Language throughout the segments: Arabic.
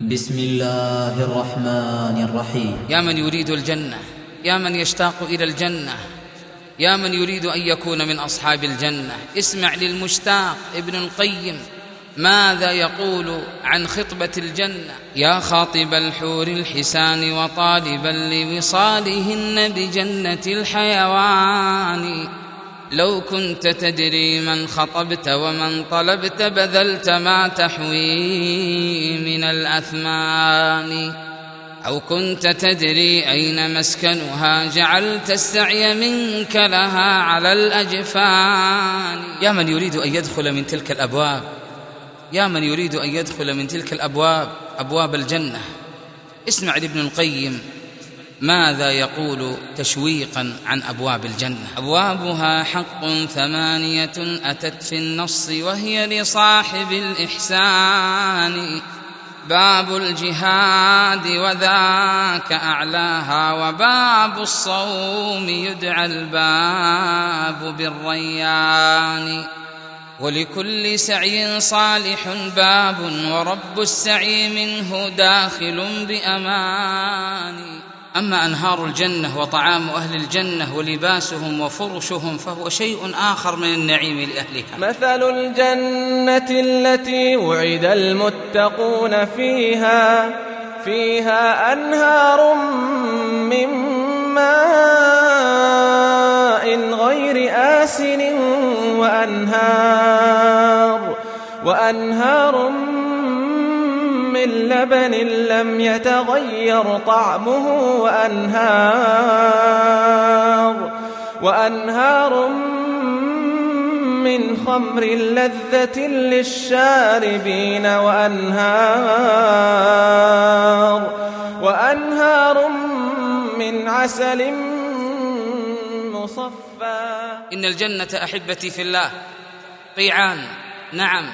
بسم الله الرحمن الرحيم. يا من يريد الجنة يا من يشتاق إلى الجنة يا من يريد أن يكون من أصحاب الجنة. اسمع للمشتاق ابن القيم ماذا يقول عن خطبة الجنة؟ يا خاطب الحور الحسان وطالبا لوصالهن بجنة الحيوان. لو كنت تدري من خطبت ومن طلبت بذلت ما تحوي من الأثمان. أو كنت تدري أين مسكنها جعلت السعي منك لها على الأجفان. يا من يريد أن يدخل من تلك الأبواب يا من يريد أن يدخل من تلك الأبواب أبواب الجنة. اسمع لابن القيم. ماذا يقول تشويقا عن أبواب الجنة؟ أبوابها حق ثمانية أتت في النص وهي لصاحب الإحسان. باب الجهاد وذاك أعلاها وباب الصوم يدعى الباب بالريان. ولكل سعي صالح باب ورب السعي منه داخل بأمان. أما أنهار الجنة وطعام أهل الجنة ولباسهم وفرشهم فهو شيء آخر من النعيم لأهلها. مثل الجنة التي وعد المتقون فيها فيها أنهار من ماء غير آسن وأنهار وأنهار من لبن لم يتغير طعمه وأنهار وأنهار من خمر لذة للشاربين وأنهار وأنهار من عسل مصفى. إن الجنة أحبتي في الله قيعان نعم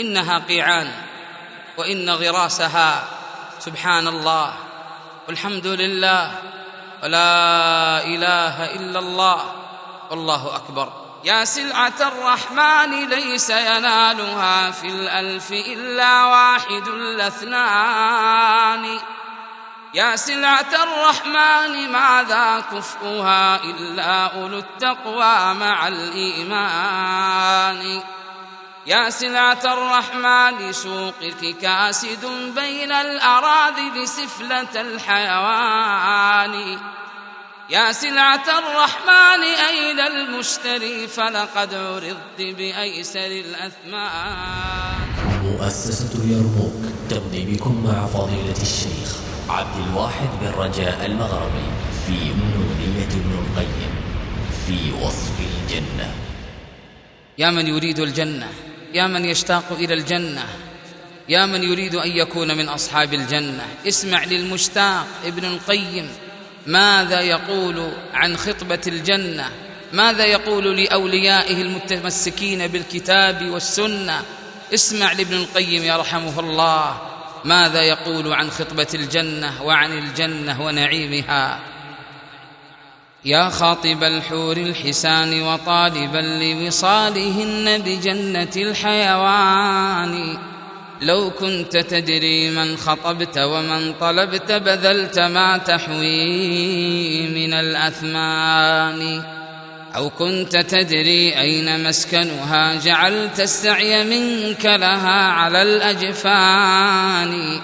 إنها قيعان. وإن غراسها سبحان الله والحمد لله ولا إله إلا الله والله أكبر. يا سلعة الرحمن ليس ينالها في الألف إلا واحد الاثنان. يا سلعة الرحمن ماذا كفؤها إلا أولو التقوى مع الإيمان؟ يا سلعة الرحمن سوقك كاسد بين الأراذل سفلة الحيوان. يا سلعة الرحمن أين المشتري؟ فلقد عرضت بأيسر الأثمان. مؤسسة يرموك تبني بكم مع فضيلة الشيخ عبد الواحد بن رجاء المغربي في منونية ابن القيم في وصف الجنة. يا من يريد الجنة يا من يشتاق إلى الجنة يا من يريد أن يكون من أصحاب الجنة. اسمع للمشتاق ابن القيم ماذا يقول عن خطبة الجنة؟ ماذا يقول لأوليائه المتمسكين بالكتاب والسنة؟ اسمع لابن القيم يرحمه الله ماذا يقول عن خطبة الجنة وعن الجنة ونعيمها؟ يا خاطب الحور الحسان وطالبا لوصالهن بجنة الحيوان. لو كنت تدري من خطبت ومن طلبت بذلت ما تحوي من الأثمان. أو كنت تدري أين مسكنها جعلت السعي منك لها على الأجفان.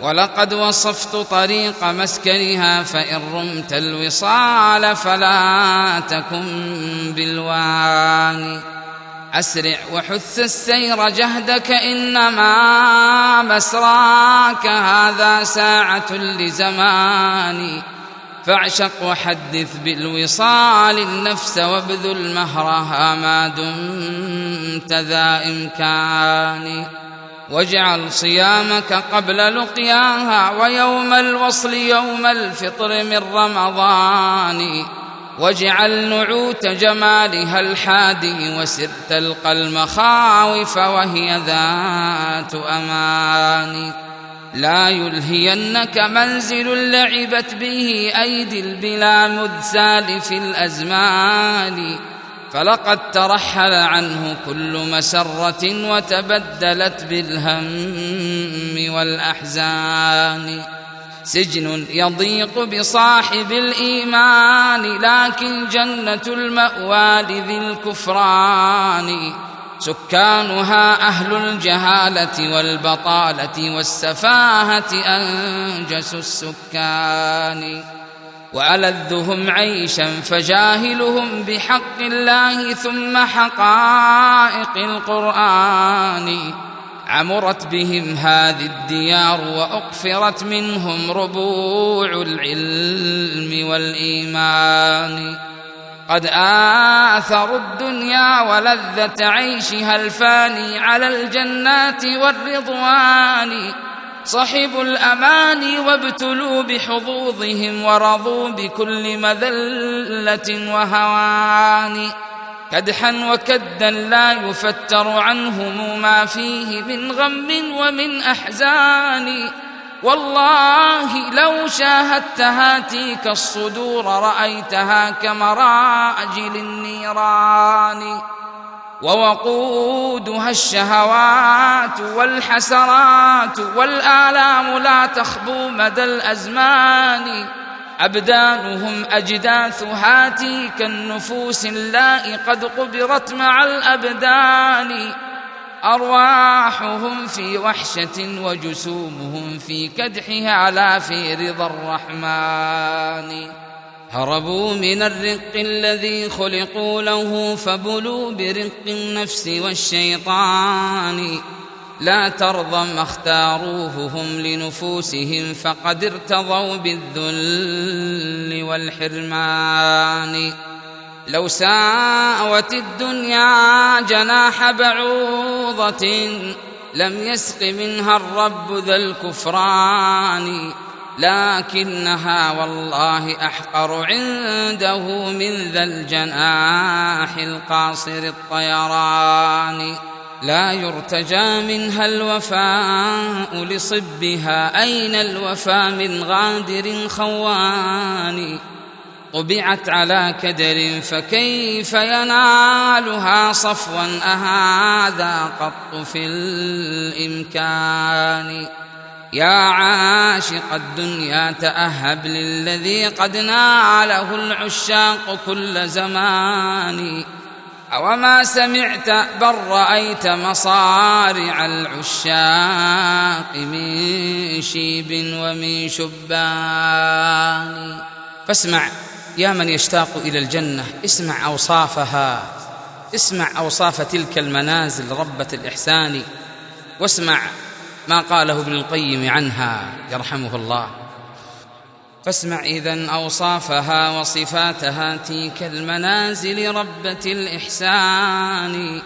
ولقد وصفت طريق مسكنها فإن رمت الوصال فلا تكن بالوان. أسرع وحث السير جهدك إنما مسراك هذا ساعة لزمان. فاعشق وحدث بالوصال النفس وابذل مهرها ما دمت ذا إمكان. واجعل صيامك قبل لقياها ويوم الوصل يوم الفطر من رمضان. واجعل نعوت جمالها الحادي وسر تلقى المخاوف وهي ذات أمان. لا يلهينك منزل لعبت به أيدي البلا مذ سالف الأزمان. فلقد ترحل عنه كل مسرة وتبدلت بالهم والأحزان. سجن يضيق بصاحب الإيمان لكن جنة المأوى لذي الكفران. سكانها أهل الجهالة والبطالة والسفاهة أنجس السكان. وألذهم عيشا فجاهلهم بحق الله ثم حقائق القرآن عمرت بهم هذه الديار وأقفرت منهم ربوع العلم والإيمان. قد آثروا الدنيا ولذة عيشها الفاني على الجنات والرضوان. صحبوا الأماني وابتلوا بحظوظهم ورضوا بكل مذلة وهوان. كدحا وكدا لا يفتر عنهم ما فيه من غم ومن أحزان. والله لو شاهدت هاتيك الصدور رأيتها كمراجل النيران. ووقودها الشهوات والحسرات والآلام لا تخبو مدى الأزمان. أبدانهم أجداث هاتيك النفوس اللائي قد قبرت مع الأبدان. أرواحهم في وحشة وجسومهم في كدحها لا في رضا الرحمن. هربوا من الرق الذي خلقوا له فبلوا برق النفس والشيطان. لا ترضى ما اختاروه هم لنفوسهم فقد ارتضوا بالذل والحرمان. لو ساوت الدنيا جناح بعوضة لم يسق منها الرب ذا الكفران. لكنها والله أحقر عنده من ذا الجناح القاصر الطيران. لا يرتجى منها الوفاء لصبها. أين الوفى من غادر خوان؟ طبعت على كدر فكيف ينالها صفوا؟ أهذا قط في الإمكان. يا عاشق الدنيا تأهب للذي قد ناله العشاق كل زمان. أوما سمعت بل رأيت مصارع العشاق من شيب ومن شبان. فاسمع يا من يشتاق إلى الجنة اسمع أوصافها اسمع أوصاف تلك المنازل ربة الإحسان. واسمع ما قاله ابن القيم عنها يرحمه الله. فاسمع إذا أوصافها وصفاتها تلك المنازل ربة الإحسان.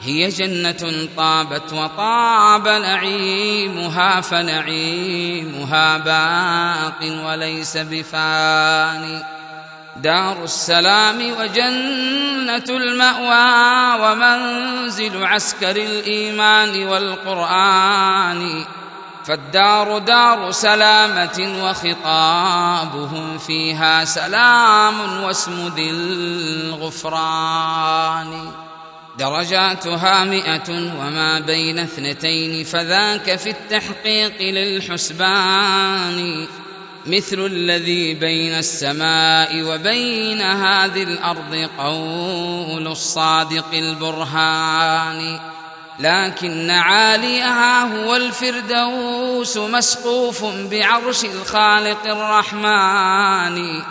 هي جنة طابت وطاب نعيمها فنعيمها باق وليس بفاني. دار السلام وجنة المأوى ومنزل عسكر الإيمان والقرآن فالدار دار سلامة وخطابهم فيها سلام واسم ذي الغفران. درجاتها مئة وما بين اثنتين فذاك في التحقيق للحسبان. مثل الذي بين السماء وبين هذه الأرض قول الصادق البرهان. لكن عاليها هو الفردوس مسقوف بعرش الخالق الرحمن.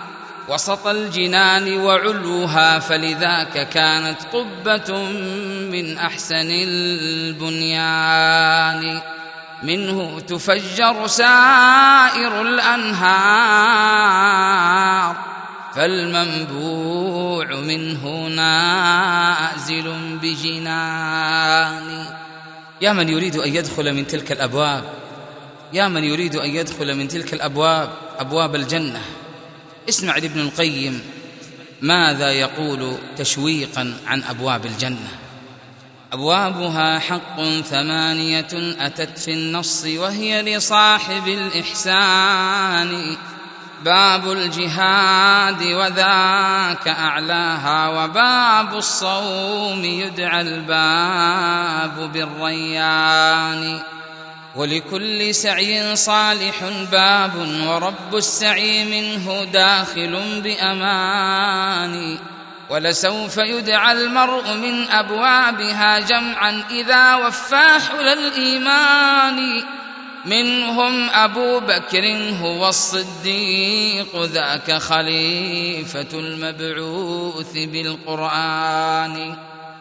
وسط الجنان وعلوها فلذاك كانت قبة من أحسن البنيان. منه تفجر سائر الأنهار فالمنبوع منه نازل بجنان. يا من يريد أن يدخل من تلك الأبواب يا من يريد أن يدخل من تلك الأبواب أبواب الجنة. اسمع لابن القيم ماذا يقول تشويقا عن أبواب الجنة؟ أبوابها حق ثمانية أتت في النص وهي لصاحب الإحسان. باب الجهاد وذاك أعلاها وباب الصوم يدعى الباب بالريان. ولكل سعي صالح باب ورب السعي منه داخل بأمان. ولسوف يدعى المرء من أبوابها جمعا إذا وفى حلى الإيمان. منهم أبو بكر هو الصديق ذاك خليفة المبعوث بالقرآن.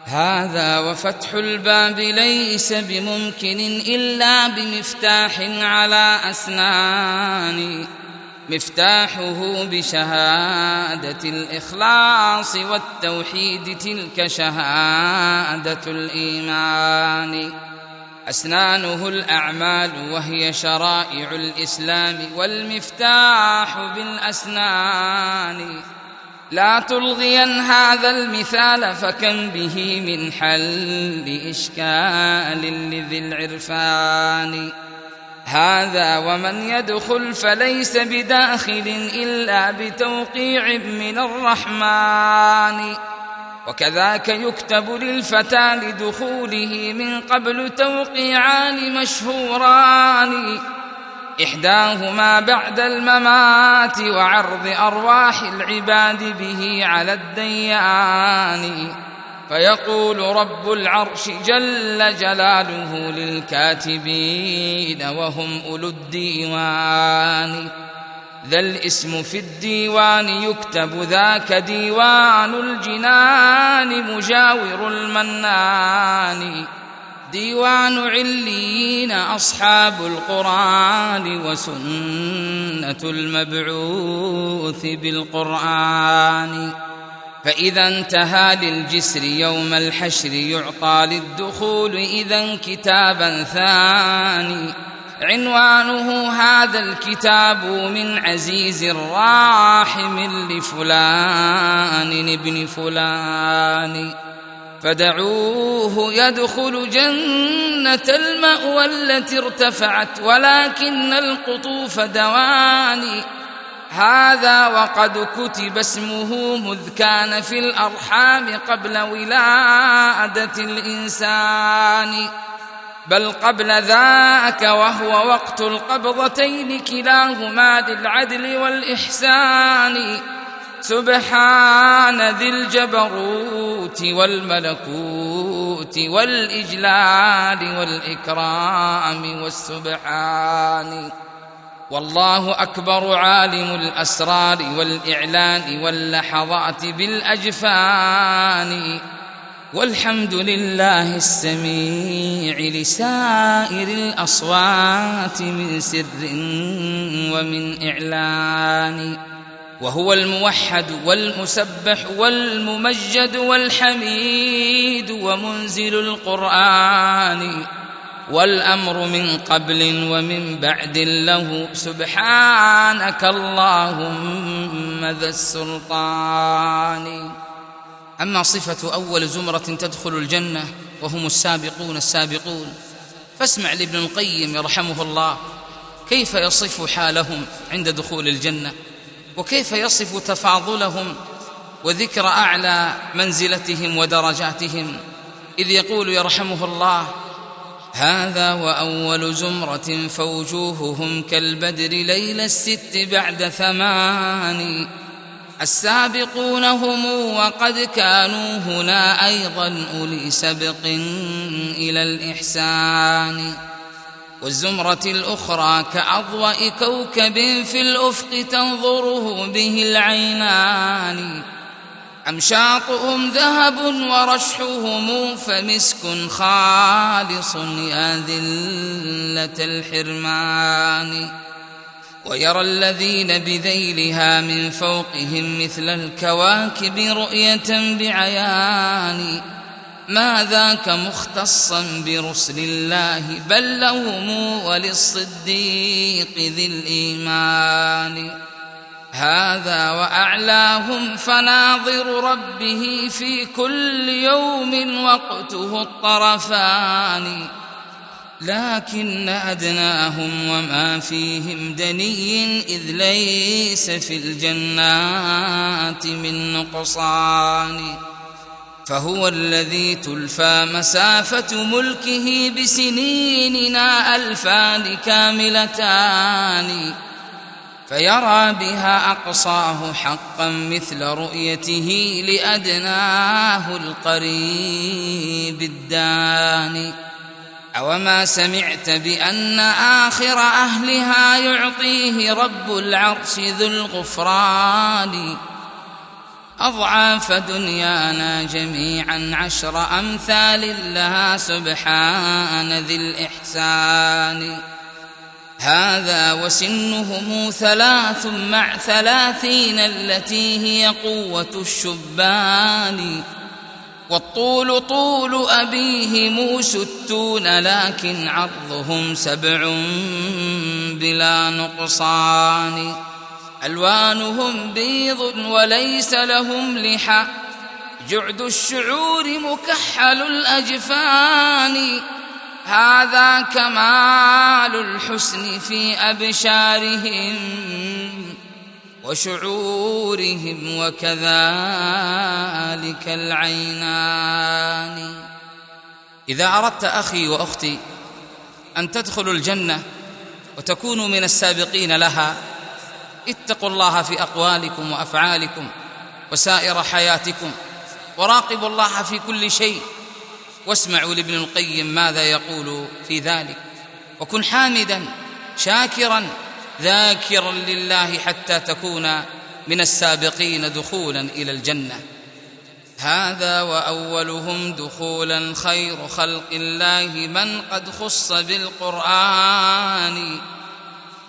هذا وفتح الباب ليس بممكن إلا بمفتاح على أسنان. مفتاحه بشهادة الإخلاص والتوحيد تلك شهادة الإيمان. أسنانه الأعمال وهي شرائع الإسلام والمفتاح بالأسنان. لا تلغين هذا المثال فكم به من حل اشكال لذي العرفان. هذا ومن يدخل فليس بداخل إلا بتوقيع من الرحمن. وكذاك يكتب للفتى لدخوله من قبل توقيعان مشهوران. إحداهما بعد الممات وعرض أرواح العباد به على الديان. فيقول رب العرش جل جلاله للكاتبين وهم أولو الديوان. ذا الاسم في الديوان يكتب ذاك ديوان الجنان مجاور المنان. ديوان عليين أصحاب القرآن وسنة المبعوث بالقرآن. فإذا انتهى للجسر يوم الحشر يعطى للدخول إذا كتابا ثاني. عنوانه هذا الكتاب من عزيز راحم لفلان ابن فلان. فدعوه يدخل جنة المأوى التي ارتفعت ولكن القطوف دواني. هذا وقد كتب اسمه مذ كان في الأرحام قبل ولادة الإنسان. بل قبل ذاك وهو وقت القبضتين كلاهما للعدل والإحسان. سبحان ذي الجبروت والملكوت والإجلال والإكرام والسبحان. والله أكبر عالم الأسرار والإعلان واللحظات بالأجفان. والحمد لله السميع لسائر الأصوات من سر ومن إعلان. وهو الموحد والمسبح والممجد والحميد ومنزل القرآن. والأمر من قبل ومن بعد له سبحانك اللهم ذا السلطان. أما صفة أول زمرة تدخل الجنة وهم السابقون السابقون. فاسمع لابن القيم يرحمه الله كيف يصف حالهم عند دخول الجنة؟ وكيف يصف تفاضلهم وذكر أعلى منزلتهم ودرجاتهم؟ إذ يقول يرحمه الله هذا وأول زمرة فوجوههم كالبدر ليل الست بعد ثمان. السابقون هم وقد كانوا هنا أيضا أولي سبق إلى الإحسان. والزمرة الأخرى كأضواء كوكب في الأفق تنظره به العينان. أمشاطهم ذهب ورشحهم فمسك خالص يا ذلة الحرمان. ويرى الذين بذيلها من فوقهم مثل الكواكب رؤية بعيان. ما ذاك مختصا برسل الله بل لهم وللصديق ذي الإيمان. هذا وأعلاهم فناظر ربه في كل يوم وقته الطرفان. لكن أدناهم وما فيهم دني إذ ليس في الجنات من نقصان. فهو الذي تلفى مسافة ملكه بسنيننا ألفان كاملتان. فيرى بها أقصاه حقا مثل رؤيته لأدناه القريب الداني. أوما سمعت بأن آخر أهلها يعطيه رب العرش ذو الغفران. أضعاف دنيانا جميعا عشر أمثال لها سبحان ذي الإحسان. هذا وسنهم ثلاث مع ثلاثين التي هي قوة الشبان. والطول طول أبيهم ستون لكن عرضهم سبع بلا نقصان. ألوانهم بيض وليس لهم لحى. جعد الشعور مكحل الأجفان. هذا كمال الحسن في أبشارهم وشعورهم وكذلك العينان. إذا أردت أخي وأختي أن تدخلوا الجنة وتكونوا من السابقين لها اتقوا الله في أقوالكم وأفعالكم وسائر حياتكم وراقبوا الله في كل شيء واسمعوا لابن القيم ماذا يقول في ذلك. وكن حامدا شاكرا ذاكرا لله حتى تكون من السابقين دخولا إلى الجنة. هذا وأولهم دخولا خير خلق الله من قد خص بالقرآن.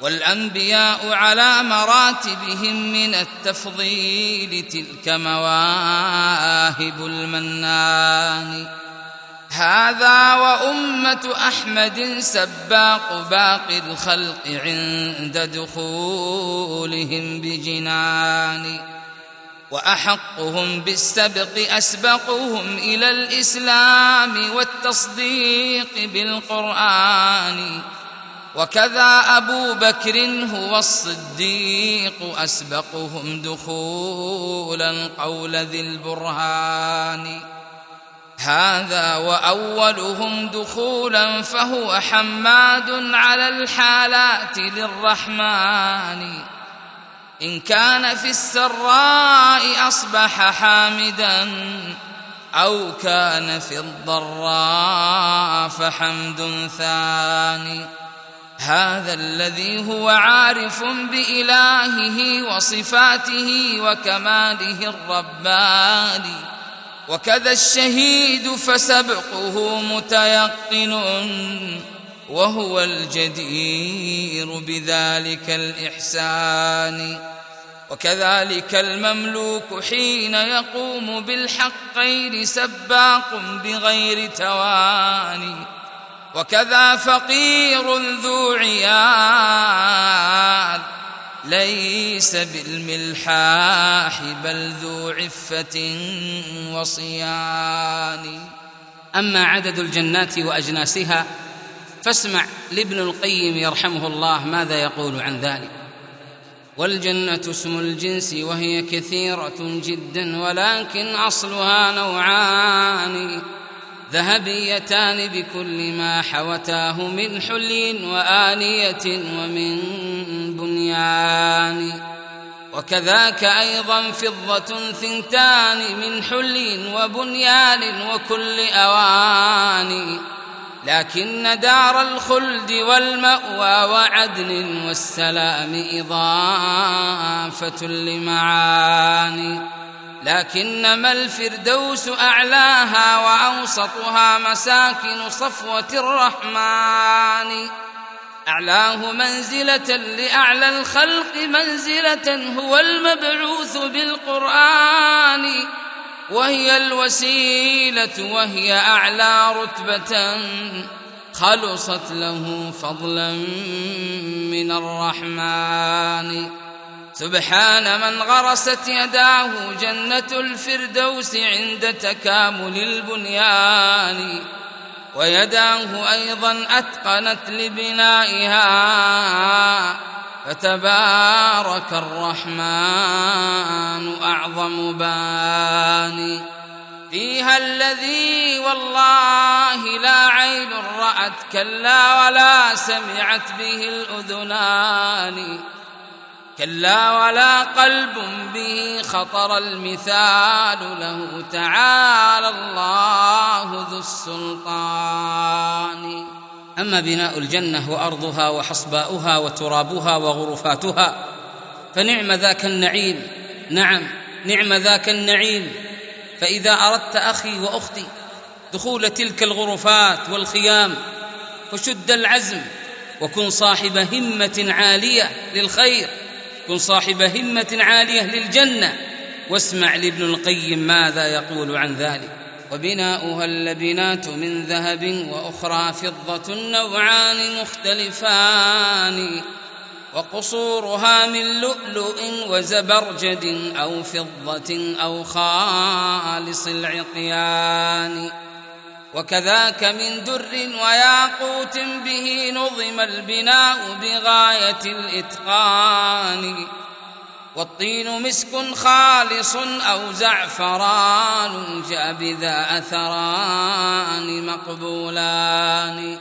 والأنبياء على مراتبهم من التفضيل تلك مواهب المنان. هذا وأمة أحمد سباق باقي الخلق عند دخولهم بجنان وأحقهم بالسبق أسبقهم إلى الإسلام والتصديق بالقرآن وكذا أبو بكر هو الصديق أسبقهم دخولا قول ذي البرهان. هذا وأولهم دخولا فهو حماد على الحالات للرحمن. إن كان في السراء أصبح حامدا أو كان في الضراء فحمد ثاني. هذا الذي هو عارف بإلهه وصفاته وكماله الرباني. وكذا الشهيد فسبقه متيقن وهو الجدير بذلك الإحسان. وكذلك المملوك حين يقوم بالحقين سباق بغير تواني. وكذا فقير ذو عيال ليس بالملحاح بل ذو عفة وصيان. أما عدد الجنات وأجناسها فاسمع لابن القيم يرحمه الله ماذا يقول عن ذلك. والجنة اسم الجنس وهي كثيرة جدا ولكن أصلها نوعان. ذهبيتان بكل ما حوتاه من حلي وآنية ومن بنيان. وكذاك أيضا فضة ثنتان من حلي وبنيان وكل أواني لكن دار الخلد والمأوى وعدن والسلام إضافة لمعاني. لكنما الفردوس أعلاها وأوسطها مساكن صفوة الرحمن. أعلاه منزلة لأعلى الخلق منزلة هو المبعوث بالقرآن. وهي الوسيلة وهي أعلى رتبة خلصت له فضلا من الرحمن. سبحان من غرست يداه جنة الفردوس عند تكامل البنيان. ويداه أيضا أتقنت لبنائها. فتبارك الرحمن أعظم باني فيها الذي والله لا عين رأت كلا ولا سمعت به الأذنان. كلا ولا قلب به خطر المثال له. تعالى الله ذو السلطان. أما بناء الجنة وأرضها وحصباؤها وترابها وغرفاتها فنعم ذاك النعيم. نعم نعم ذاك النعيم. فإذا أردت أخي وأختي دخول تلك الغرفات والخيام فشد العزم وكن صاحب همة عالية للخير. كن صاحب همة عالية للجنة. واسمع لابن القيم ماذا يقول عن ذلك. وبناؤها اللبنات من ذهب وأخرى فضة نوعان مختلفان. وقصورها من لؤلؤ وزبرجد أو فضة أو خالص العقيان وكذاك من در وياقوت به نظم البناء بغاية الإتقان. والطين مسك خالص أو زعفران جاء بذا أثران مقبولان.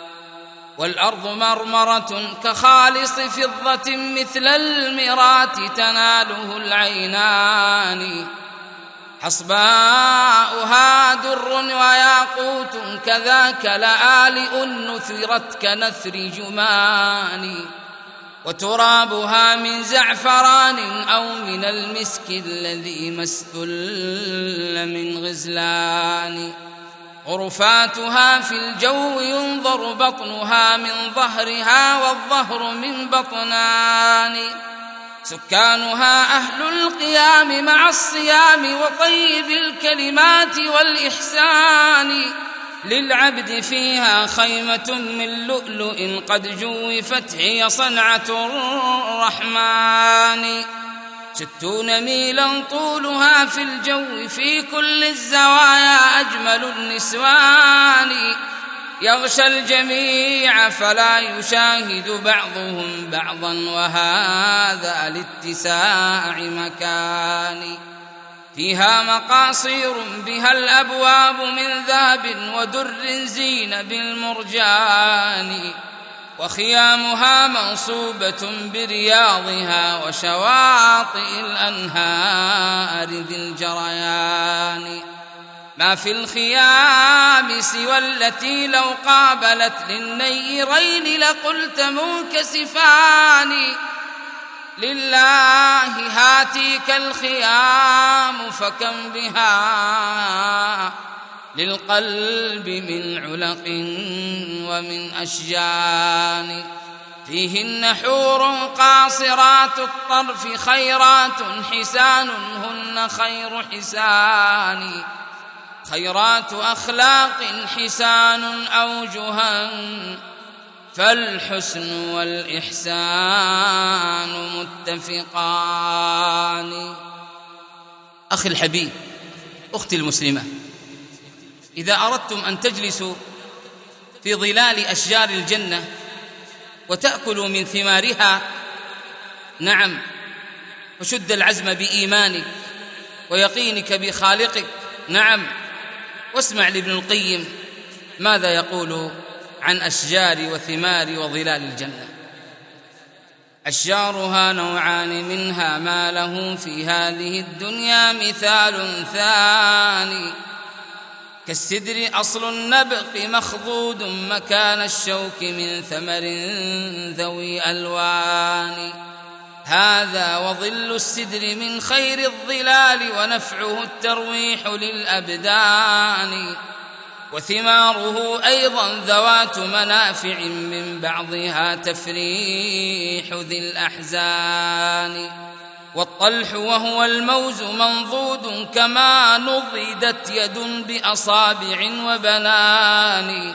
والأرض مرمرة كخالص فضة مثل المرات تناله العينان. حصباؤها در وياقوت كذاك لآلئ نثرت كنثر جمان وترابها من زعفران أو من المسك الذي ما استل من غزلان غرفاتها في الجو ينظر بطنها من ظهرها والظهر من بطنان سكانها أهل القيام مع الصيام وطيب الكلمات والإحسان. للعبد فيها خيمة من لؤلؤ قد جوفت هي صنعة الرحمن. ستون ميلا طولها في الجو في كل الزوايا أجمل النسوان. يغشى الجميع فلا يشاهد بعضهم بعضا وهذا لاتساع مكان فيها مقاصير بها الأبواب من ذهب ودر زين بالمرجان وخيامها منصوبة برياضها وشواطئ الأنهار ذي الجريان ما في الخيام سوى التي لو قابلت للنيرين لقلت منكسفان. لله هاتيك الخيام فكم بها للقلب من علق ومن أشجان. فيهن حور قاصرات الطرف خيرات حسان هن خير حسان. خيرات أخلاق حسان أوجها فالحسن والإحسان متفقان. أخي الحبيب أختي المسلمة إذا أردتم أن تجلسوا في ظلال أشجار الجنة وتأكلوا من ثمارها نعم وشد العزم بإيمانك ويقينك بخالقك نعم واسمع لابن القيم ماذا يقول عن أشجار وثمار وظلال الجنة. أشجارها نوعان منها ما له في هذه الدنيا مثال ثاني. كالسدر أصل النبق مخضود مكان الشوك من ثمر ذوي ألوان. هذا وظل السدر من خير الظلال ونفعه الترويح للأبدان. وثماره أيضا ذوات منافع من بعضها تفريح ذي الأحزان. والطلح وهو الموز منضود كما نضدت يد بأصابع وبنان.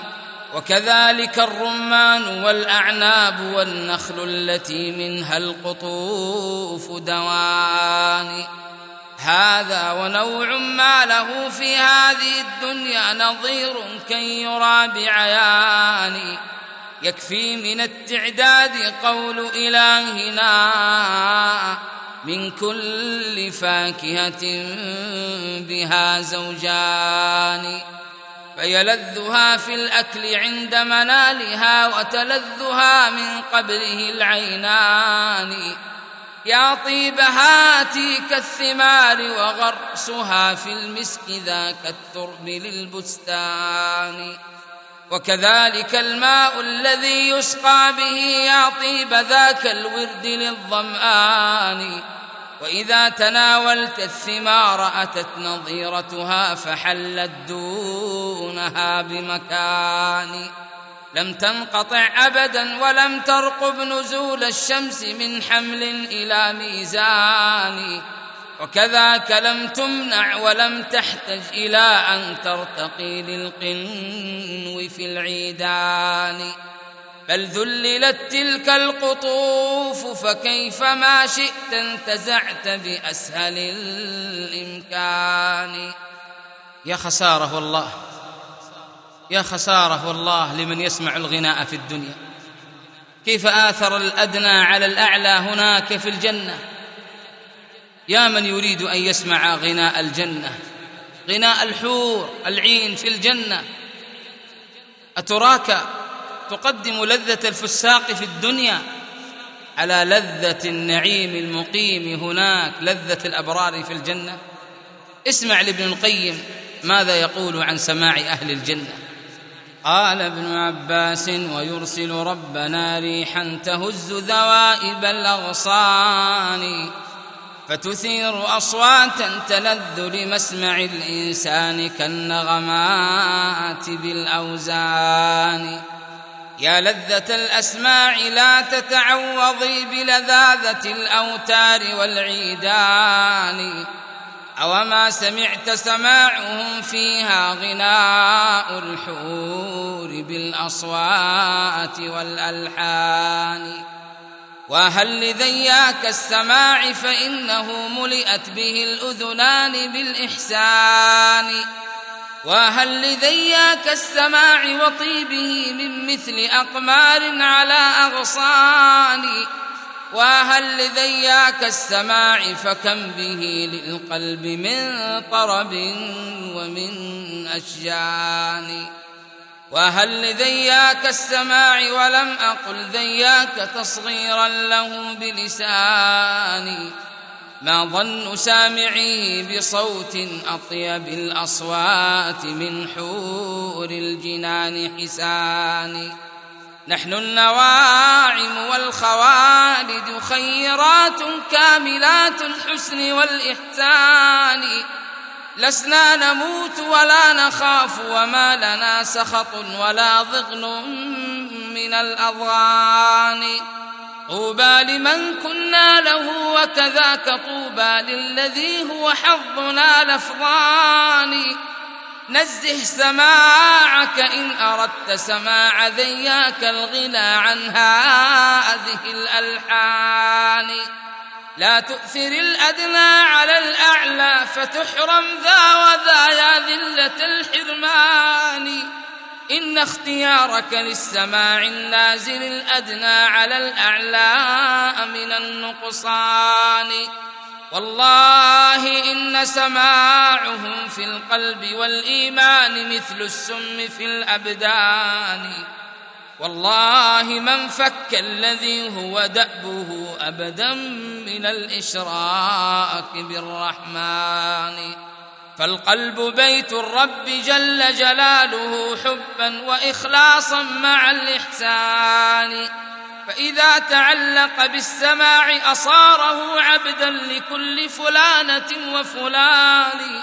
وكذلك الرمان والأعناب والنخل التي منها القطوف دوان. هذا ونوع ما له في هذه الدنيا نظير كي يرى بعيان. يكفي من التعداد قول إلهنا من كل فاكهة بها زوجان. فيلذها في الأكل عند منالها وتلذها من قبله العينان. يا طيب هاتي كالثمار وغرسها في المسك ذاك الترب للبستان. وكذلك الماء الذي يسقى به يا طيب ذاك الورد للظمآن. وإذا تناولت الثمار أتت نظيرتها فحلت دونها بمكان. لم تنقطع أبدا ولم ترقب نزول الشمس من حمل إلى ميزان. وكذاك لم تمنع ولم تحتج إلى أن ترتقي للقنو في العيدان. بل ذللت تلك القطوف فكيف ما شئت انتزعت بأسهل الإمكان. يا خسارة والله يا خسارة والله لمن يسمع الغناء في الدنيا. كيف آثر الأدنى على الأعلى هناك في الجنة؟ يا من يريد أن يسمع غناء الجنة غناء الحور العين في الجنة. أتراك تقدم لذة الفساق في الدنيا على لذة النعيم المقيم هناك لذة الأبرار في الجنة. اسمع لابن القيم ماذا يقول عن سماع أهل الجنة. قال ابن عباس ويرسل ربنا ريحا تهز ذوائب الأغصان فتثير أصواتا تلذ لمسمع الإنسان كالنغمات بالأوزان. يا لذة الأسماع لا تتعوضي بلذاذة الأوتار والعيدان. أوما سمعت سماعهم فيها غناء الحور بالأصوات والألحان. وهل لذياك السماع فإنه ملئت به الأذنان بالإحسان. وهل لذياك السماع وطيبه من مثل أقمار على أغصان؟ وهل لذياك السماع فكم به للقلب من طرب ومن أشجان؟ وهل لذياك السماع ولم أقل ذياك تصغيرا له بلساني؟ ما ظن سامعيه بصوت أطيب الأصوات من حور الجنان حسان. نحن النواعم والخوالد خيرات كاملات الحسن والإحسان. لسنا نموت ولا نخاف وما لنا سخط ولا ضغن من الأضغان. طوبى لمن كنا له وكذاك طوبى للذي هو حظنا لفظان نزه سماعك إن أردت سماع ذياك الغنى عن هذه الألحان. لا تؤثر الأدنى على الأعلى فتحرم ذا وذا يا ذلة الحرمان. إن اختيارك للسماع النازل الأدنى على الأعلى من النقصان. والله إن سماعهم في القلب والإيمان مثل السم في الأبدان. والله من فك الذي هو دأبه أبدا من الإشراك بالرحمن. فالقلب بيت الرب جل جلاله حبا وإخلاصا مع الإحسان. فإذا تعلق بالسماع أصاره عبدا لكل فلانة وفلان.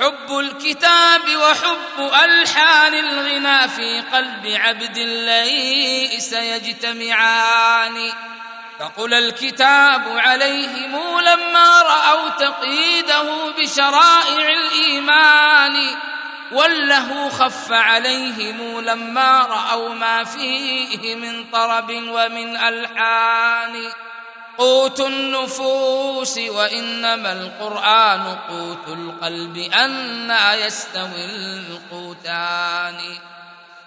حب الكتاب وحب ألحان الغنى في قلب عبد ليس يجتمعان. فقل الكتاب عليهم لما رأوا تقييده بشرائع الإيمان وله خف عليهم لما رأوا ما فيه من طرب ومن ألحان. قوت النفوس وإنما القرآن قوت القلب أنا يستوي القوتان.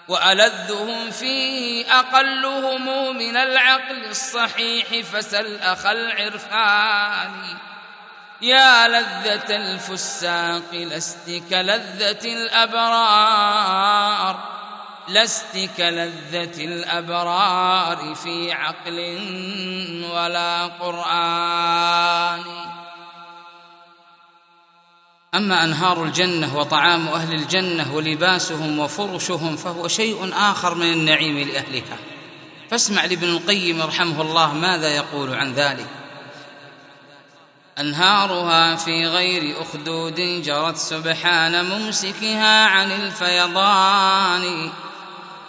وألذهم فيه أقلهم من العقل الصحيح فسل أخ العرفان. يا لذة الفساق لست كلذة الأبرار. لست كلذة الأبرار في عقل ولا قرآن. أما أنهار الجنة وطعام أهل الجنة ولباسهم وفرشهم فهو شيء آخر من النعيم لأهلها. فاسمع لابن القيم رحمه الله ماذا يقول عن ذلك. أنهارها في غير أخدود جرت سبحان ممسكها عن الفيضان.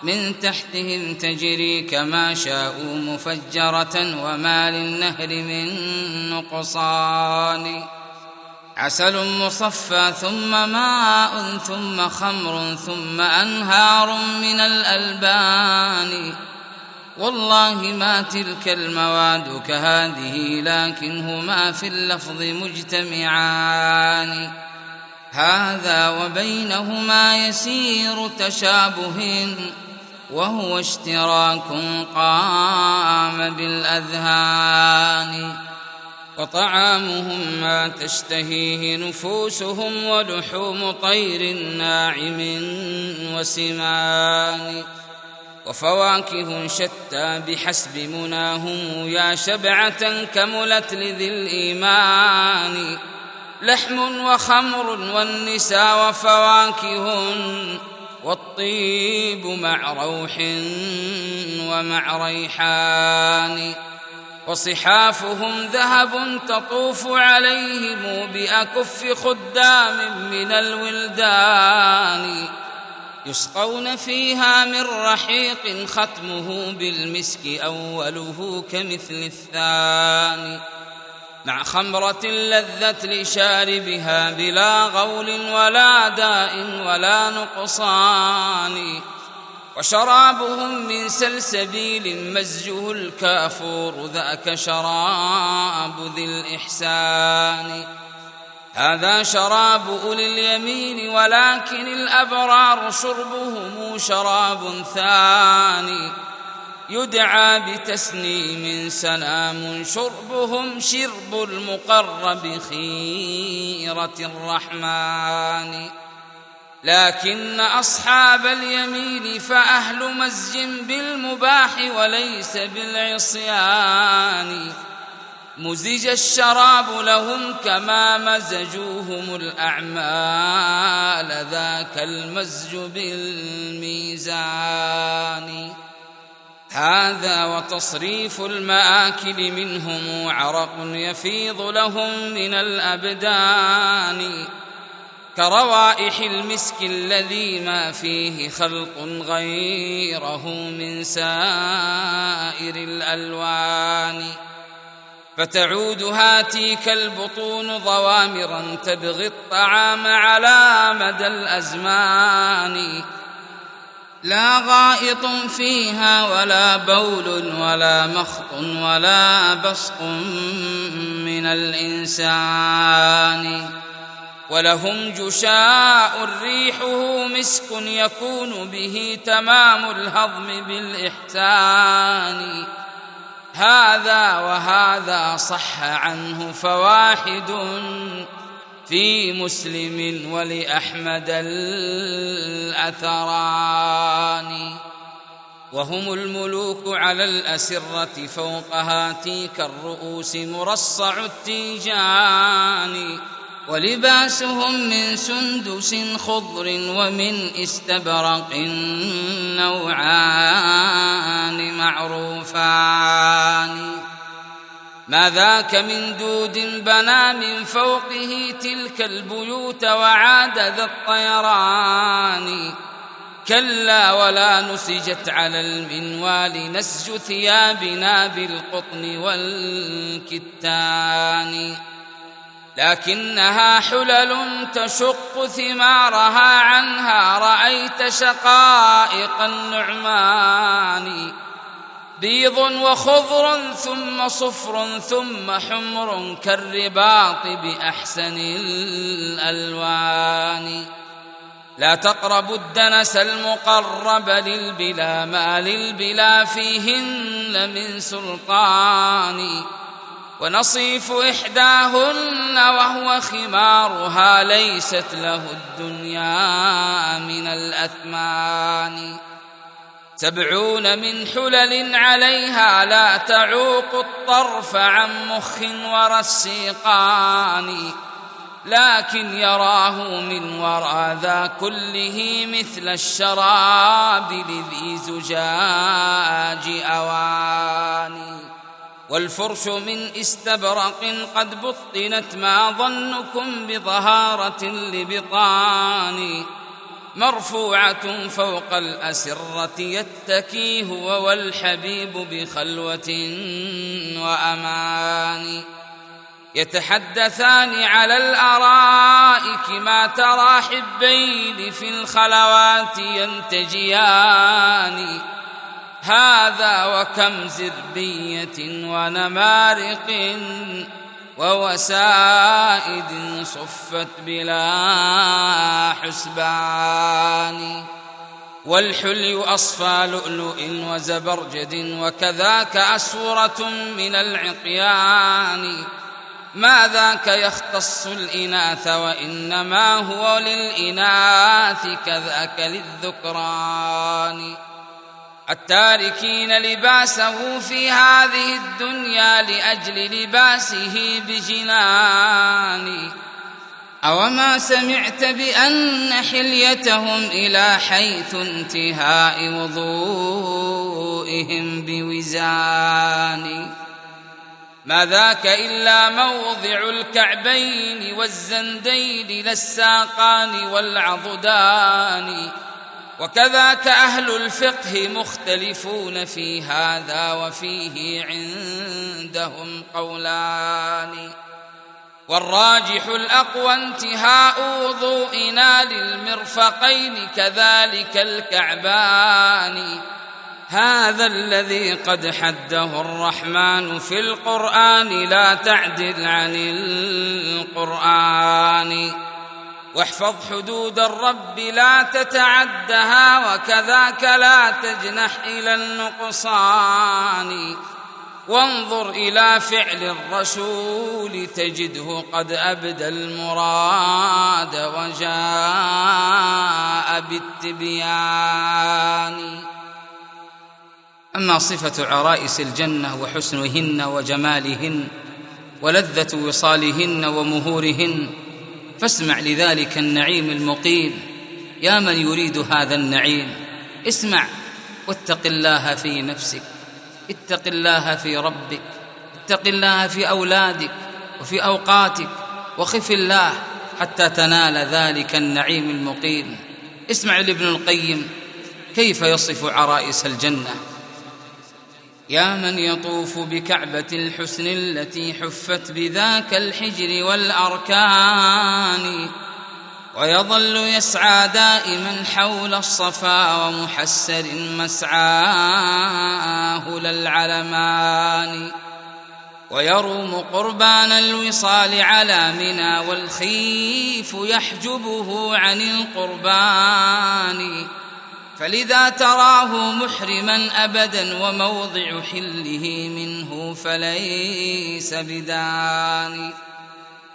من تحتهم تجري كما شاءوا مفجرة وما للنهر من نقصان. عسل مصفى ثم ماء ثم خمر ثم أنهار من الألبان. والله ما تلك المواد كهذه لكنهما في اللفظ مجتمعان. هذا وبينهما يسير تشابه وهو اشتراك قام بالأذهان. وطعامهم ما تشتهيه نفوسهم ولحوم طير ناعم وسمان وفواكه شتى بحسب مناهم يا شبعة كملت لذي الإيمان لحم وخمر والنساء وفواكه والطيب مع روح ومع ريحان وصحافهم ذهب تطوف عليهم بأكف خدام من الولدان يسقون فيها من رحيق ختمه بالمسك أوله كمثل الثاني مع خمرة لذت لشاربها بلا غول ولا داء ولا نقصان وشرابهم من سلسبيل مزجه الكافور ذاك شراب ذي الإحسان. هذا شراب أولي اليمين ولكن الأبرار شربهم شراب ثاني. يدعى بتسنيم سلام شربهم شرب المقرب خيرة الرحمن. لكن أصحاب اليمين فأهل مزج بالمباح وليس بالعصيان. مزج الشراب لهم كما مزجوهم الأعمال ذاك المزج بالميزان. هذا وتصريف المآكل منهم عرق يفيض لهم من الأبدان. كروائح المسك الذي ما فيه خلق غيره من سائر الألوان. فتعود هاتيك البطون ضوامرا تبغي الطعام على مدى الأزمان. لا غائط فيها ولا بول ولا مخط ولا بصق من الإنسان. ولهم جشاء ريحه مسك يكون به تمام الهضم بالإحسان. هذا وهذا صح عنه فواحد في مسلم ولأحمد الأثران. وهم الملوك على الأسرة فوق هاتيك الرؤوس مرصع التيجان. ولباسهم من سندس خضر ومن استبرق نوعان معروفان. ما ذاك من دود بنى من فوقه تلك البيوت وعاد ذا الطيران. كلا ولا نسجت على المنوال نسج ثيابنا بالقطن والكتان. لكنها حلل تشق ثمارها عنها. رأيت شقائق النعمان بيض وخضر ثم صفر ثم حمر كالرباط بأحسن الألوان. لا تقربوا الدنس المقرب للبلا ما للبلا فيهن من سلطان. ونصيف إحداهن وهو خمارها ليست له الدنيا من الأثمان. سبعون من حلل عليها لا تعوق الطرف عن مخ ورسيقان لكن يراه من وراء ذا كله مثل الشراب لذي زجاج أواني والفرش من استبرق قد بطنت ما ظنكم بظهارة لبطان مرفوعة فوق الأسرة يتكي هو والحبيب بخلوة وأمان. يتحدثان على الأرائك ما ترى حبين في الخلوات ينتجيان. هذا وكم زربية ونمارق ووسائد صفت بلا حسبان. والحلي أصفى لؤلؤ وزبرجد وكذاك أسورة من العقيان. ما ذاك يختص الإناث وإنما هو للإناث كذاك للذكران. التاركين لباسه في هذه الدنيا لأجل لباسه بجنان. أوما سمعت بأن حليتهم إلى حيث انتهاء وضوئهم بوزان. ما ذاك إلا موضع الكعبين والزندين للساقان والعضدان. وكذاك أهل الفقه مختلفون في هذا وفيه عندهم قولان. والراجح الأقوى انتهاء وضوئنا للمرفقين كذلك الكعبان. هذا الذي قد حده الرحمن في القرآن لا تعدل عن القرآن. واحفظ حدود الرب لا تتعدها وكذاك لا تجنح إلى النقصان. وانظر إلى فعل الرسول تجده قد أبدى المراد وجاء بالتبيان. أما صفة عرائس الجنة وحسنهن وجمالهن ولذة وصالهن ومهورهن فاسمع لذلك النعيم المقيم. يا من يريد هذا النعيم اسمع واتق الله في نفسك اتق الله في ربك اتق الله في أولادك وفي أوقاتك وخف الله حتى تنال ذلك النعيم المقيم. اسمع لابن القيم كيف يصف عرائس الجنة؟ يا من يطوف بكعبة الحسن التي حفت بذاك الحجر والأركان ويظل يسعى دائما حول الصفا ومحسر مسعاه للعلمان ويروم قربان الوصال على منى والخيف يحجبه عن القربان. فلذا تراه محرما أبدا وموضع حله منه فليس بدان.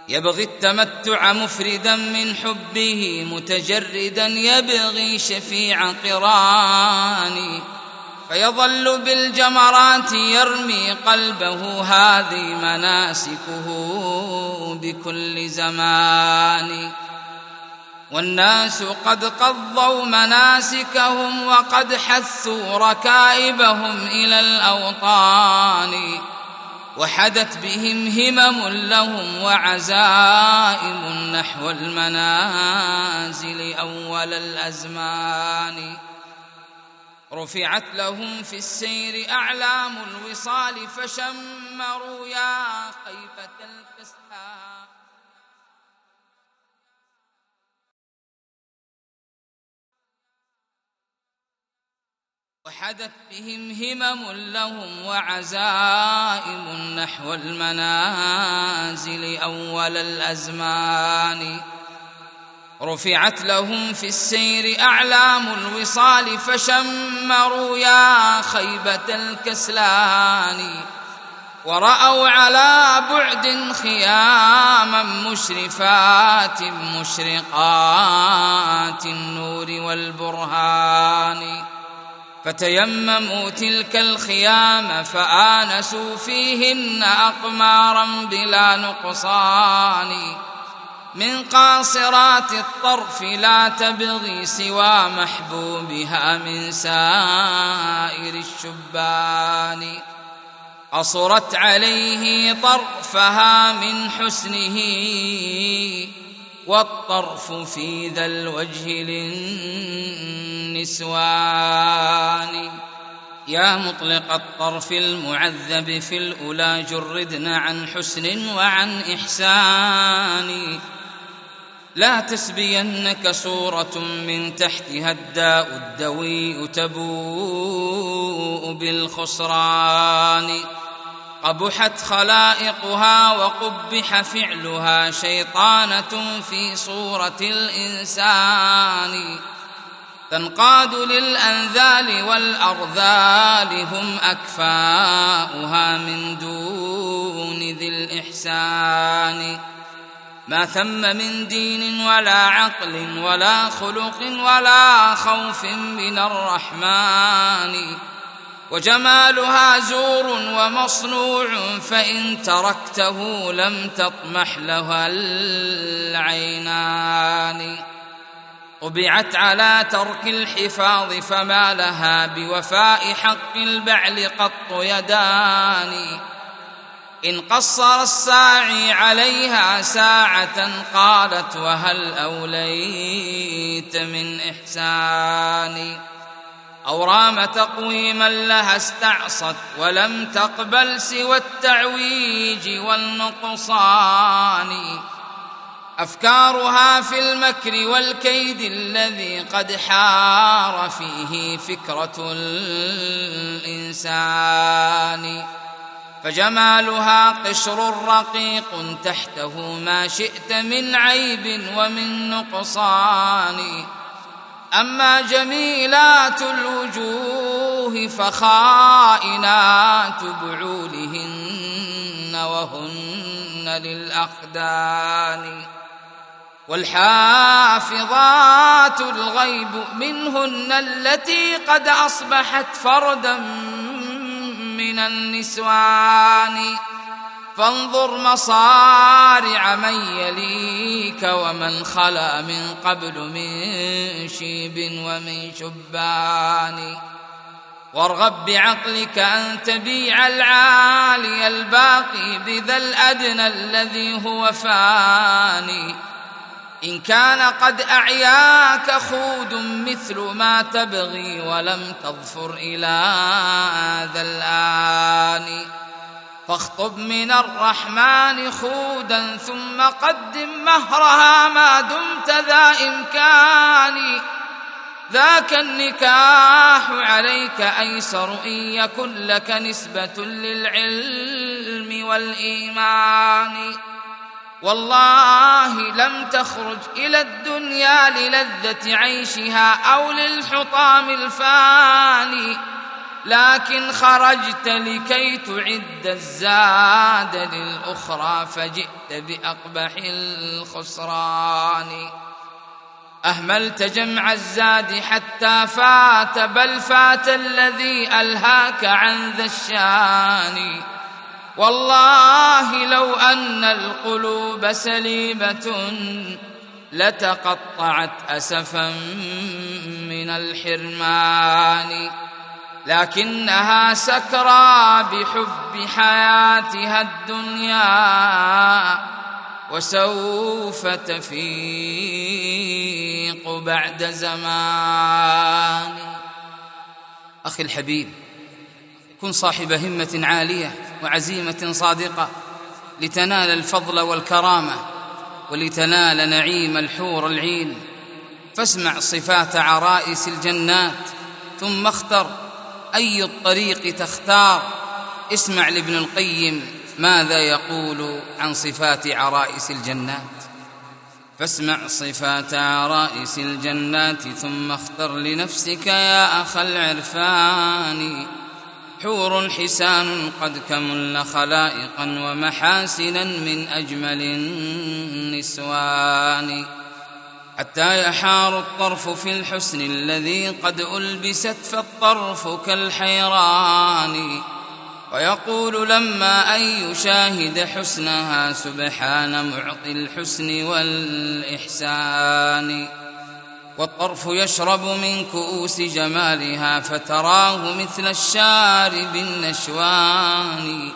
يبغي التمتع مفردا من حبه متجردا يبغي شفيع قران. فيظل بالجمرات يرمي قلبه هذه مناسكه بكل زمان. والناس قد قضوا مناسكهم وقد حثوا ركائبهم إلى الأوطان وحدت بهم همم لهم وعزائم نحو المنازل أول الأزمان. رفعت لهم في السير أعلام الوصال فشمروا يا خيبة الفسحان وحدت بهم همم لهم وعزائم نحو المنازل أول الأزمان. رفعت لهم في السير أعلام الوصال فشمروا يا خيبة الكسلان. ورأوا على بعد خياما مشرفات مشرقات النور والبرهان. فتيمموا تلك الخيام فآنسوا فيهن أقمارا بلا نقصان. من قاصرات الطرف لا تبغي سوى محبوبها من سائر الشبان. قصرت عليه طرفها من حسنه والطرف في ذا الوجه للنسوان. يا مطلق الطرف المعذب في الأولى جردنا عن حسن وعن إحسان. لا تسبينك صورة من تحتها الداء الدوي تبوء بالخسران. قبحت خلائقها وقبح فعلها شيطانة في صورة الإنسان تنقاد للأنذال والأرذال هم أكفاؤها من دون ذي الإحسان ما ثم من دين ولا عقل ولا خلق ولا خوف من الرحمن وجمالها زور ومصنوع فإن تركته لم تطمح لها العينان. طبعت على ترك الحفاظ فما لها بوفاء حق البعل قط يدان. إن قصر الساعي عليها ساعة قالت وهل أوليت من إحساني أو رام تقويما لها استعصت ولم تقبل سوى التعويج والنقصان. أفكارها في المكر والكيد الذي قد حار فيه فكرة الإنسان. فجمالها قشر رقيق تحته ما شئت من عيب ومن نقصان. أما جميلات الوجوه فخائنات بعولهن وهن للأخدان والحافظات الغيب منهن التي قد أصبحت فردا من النسوان فانظر مصارع من يليك ومن خلا من قبل من شيب ومن شبان. وارغب بعقلك أن تبيع العالي الباقي بذا الأدنى الذي هو فاني. إن كان قد أعياك خود مثل ما تبغي ولم تظفر إلى ذا الآن. فاخطب من الرحمن خودا ثم قدم مهرها ما دمت ذا إمكان. ذاك النكاح عليك أيسر إن يكن لك نسبة للعلم والإيمان. والله لم تخرج إلى الدنيا للذة عيشها أو للحطام الفاني. لكن خرجت لكي تعد الزاد للأخرى فجئت بأقبح الخسران. أهملت جمع الزاد حتى فات بل فات الذي ألهاك عن ذا الشان. والله لو أن القلوب سليمة لتقطعت أسفا من الحرمان. لكنها سكرى بحب حياتها الدنيا وسوف تفيق بعد زمان. أخي الحبيب كن صاحب همة عالية وعزيمة صادقة لتنال الفضل والكرامة ولتنال نعيم الحور العين. فاسمع صفات عرائس الجنات ثم اختر أي الطريق تختار؟ اسمع لابن القيم ماذا يقول عن صفات عرائس الجنات. فاسمع صفات عرائس الجنات ثم اختر لنفسك يا أخ العرفان. حور حسان قد كمل خلائقا ومحاسنا من أجمل النسوان. حتى يحار الطرف في الحسن الذي قد ألبست فالطرف كالحيران. ويقول لما أن يشاهد حسنها سبحان معطي الحسن والإحسان. والطرف يشرب من كؤوس جمالها فتراه مثل الشارب النشوان.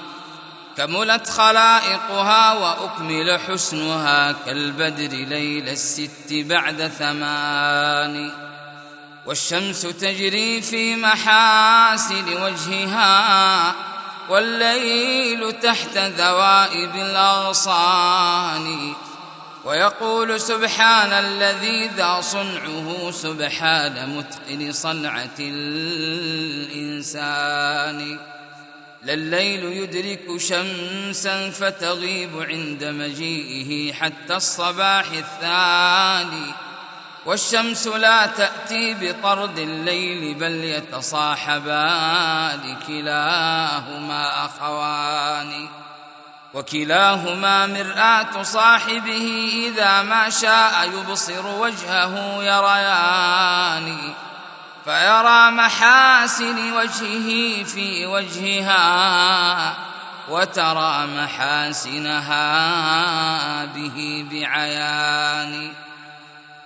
كملت خلائقها وأكمل حسنها كالبدر ليل الست بعد ثمان والشمس تجري في محاسن وجهها والليل تحت ذوائب الأغصان ويقول سبحان الذي ذا صنعه سبحان متقن صنعة الإنسان الليل يدرك شمسا فتغيب عند مجيئه حتى الصباح الثاني. والشمس لا تأتي بطرد الليل بل يتصاحبان كلاهما أخوان. وكلاهما مرآة صاحبه إذا ما شاء يبصر وجهه يريان. فيرى محاسن وجهه في وجهها وترى محاسنها به بعيان.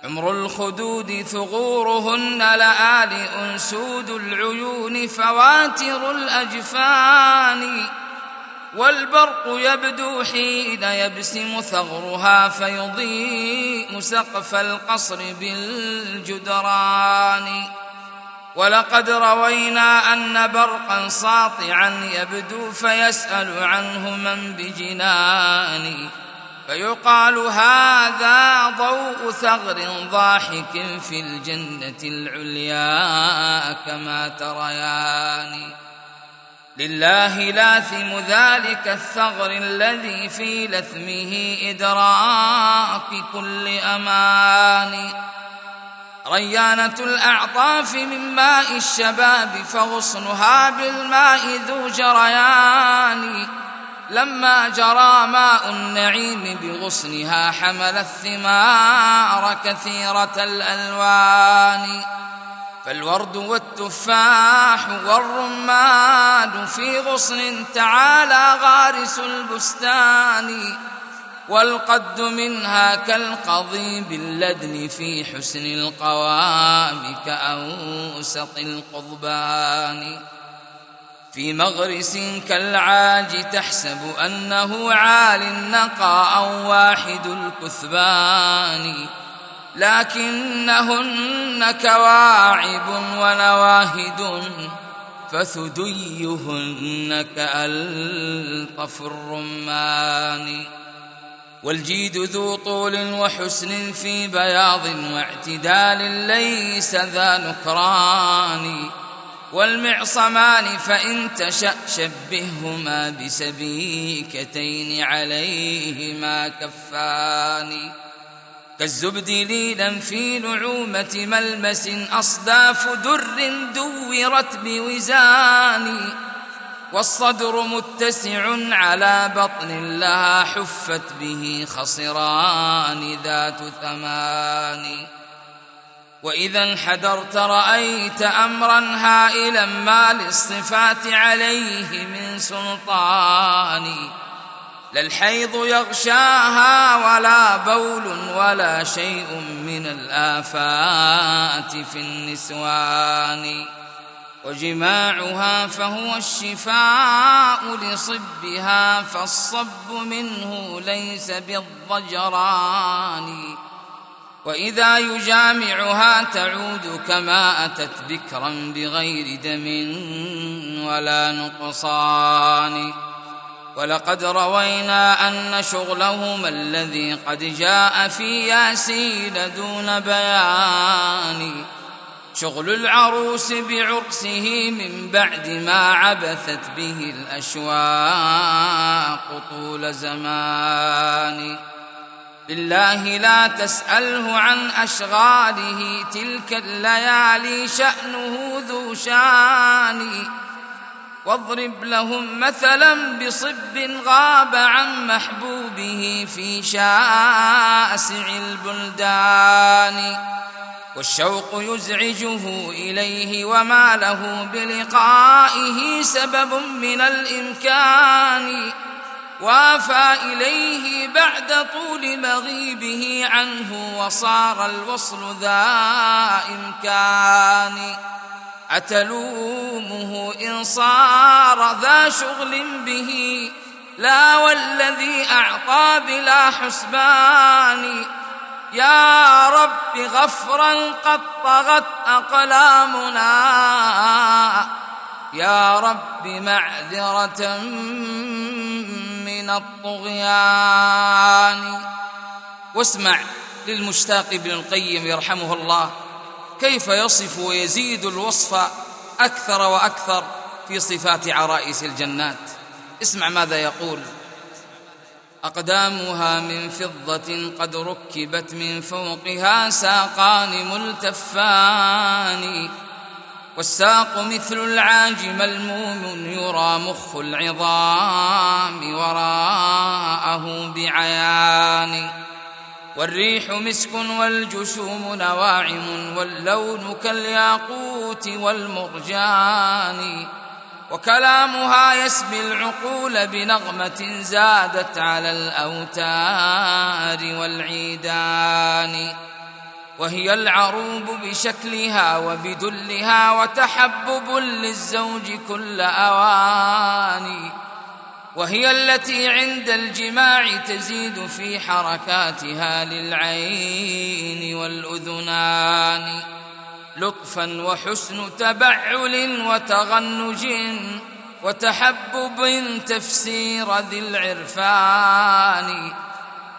عمر الخدود ثغورهن لآل أنسود العيون فواتر الأجفان والبرق يبدو حين يبسم ثغرها فيضيء سقف القصر بالجدران. ولقد روينا أن برقا ساطعا يبدو فيسأل عنه من بجنان فيقال هذا ضوء ثغر ضاحك في الجنة العليا كما تريان. لله لاثم ذلك الثغر الذي في لثمه إدراك كل أمان. ريانة الأعطاف من ماء الشباب فغصنها بالماء ذو جريان. لما جرى ماء النعيم بغصنها حمل الثمار كثيرة الألوان. فالورد والتفاح والرمان في غصن تعالى غارس البستان. والقد منها كالقضيب اللدن في حسن القوام كأوسط القضبان. في مغرس كالعاج تحسب أنه عال النقى أو واحد الكثبان. لكنهن كواعب ونواهد فثديهن كألطف الرمان. والجيد ذو طول وحسن في بياض واعتدال ليس ذا نكران. والمعصمان فإن تشأ شبههما بسبيكتين عليهما كفان. كالزبد ليلا في نعومة ملمس أصداف در دورت بوزان. والصدر متسع على بطن لها حفت به خصران ذات ثمان. وإذا انحدرت رأيت أمرا هائلا ما للصفات عليه من سلطان. لا الحيض يغشاها ولا بول ولا شيء من الآفات في النسوان. وجماعها فهو الشفاء لصبها فالصب منه ليس بالضجران. وإذا يجامعها تعود كما أتت بكرا بغير دم ولا نقصان. ولقد روينا أن شغلهما الذي قد جاء في ياسين دون بيان. شغل العروس بعرسه من بعد ما عبثت به الأشواق طول زمان. بالله لا تسأله عن أشغاله تلك الليالي شأنه ذو شان. واضرب لهم مثلا بصب غاب عن محبوبه في شاسع البلدان. والشوق يزعجه إليه وما له بلقائه سبب من الإمكان. وافى إليه بعد طول مغيبه عنه وصار الوصل ذا إمكان. أتلومه إن صار ذا شغل به. لا والذي أعطى بلا حسبان. يا رب غفرا قد طغت أقلامنا. يا رب معذرة من الطغيان. واسمع للمشتاق ابن القيم يرحمه الله. كيف يصف ويزيد الوصف أكثر وأكثر في صفات عرائس الجنات؟ اسمع ماذا يقول. أقدامها من فضة قد ركبت من فوقها ساقان ملتفان والساق مثل العاج ملموم يرى مخ العظام وراءه بعيان والريح مسك والجسوم نواعم واللون كالياقوت والمرجان. وكلامها يسبي العقول بنغمة زادت على الأوتار والعيدان. وهي العروب بشكلها وبدلها وتحبب للزوج كل أوان. وهي التي عند الجماع تزيد في حركاتها للعين والأذنان. لطفا وحسن تبعل وتغنج وتحبب تفسير ذي العرفان.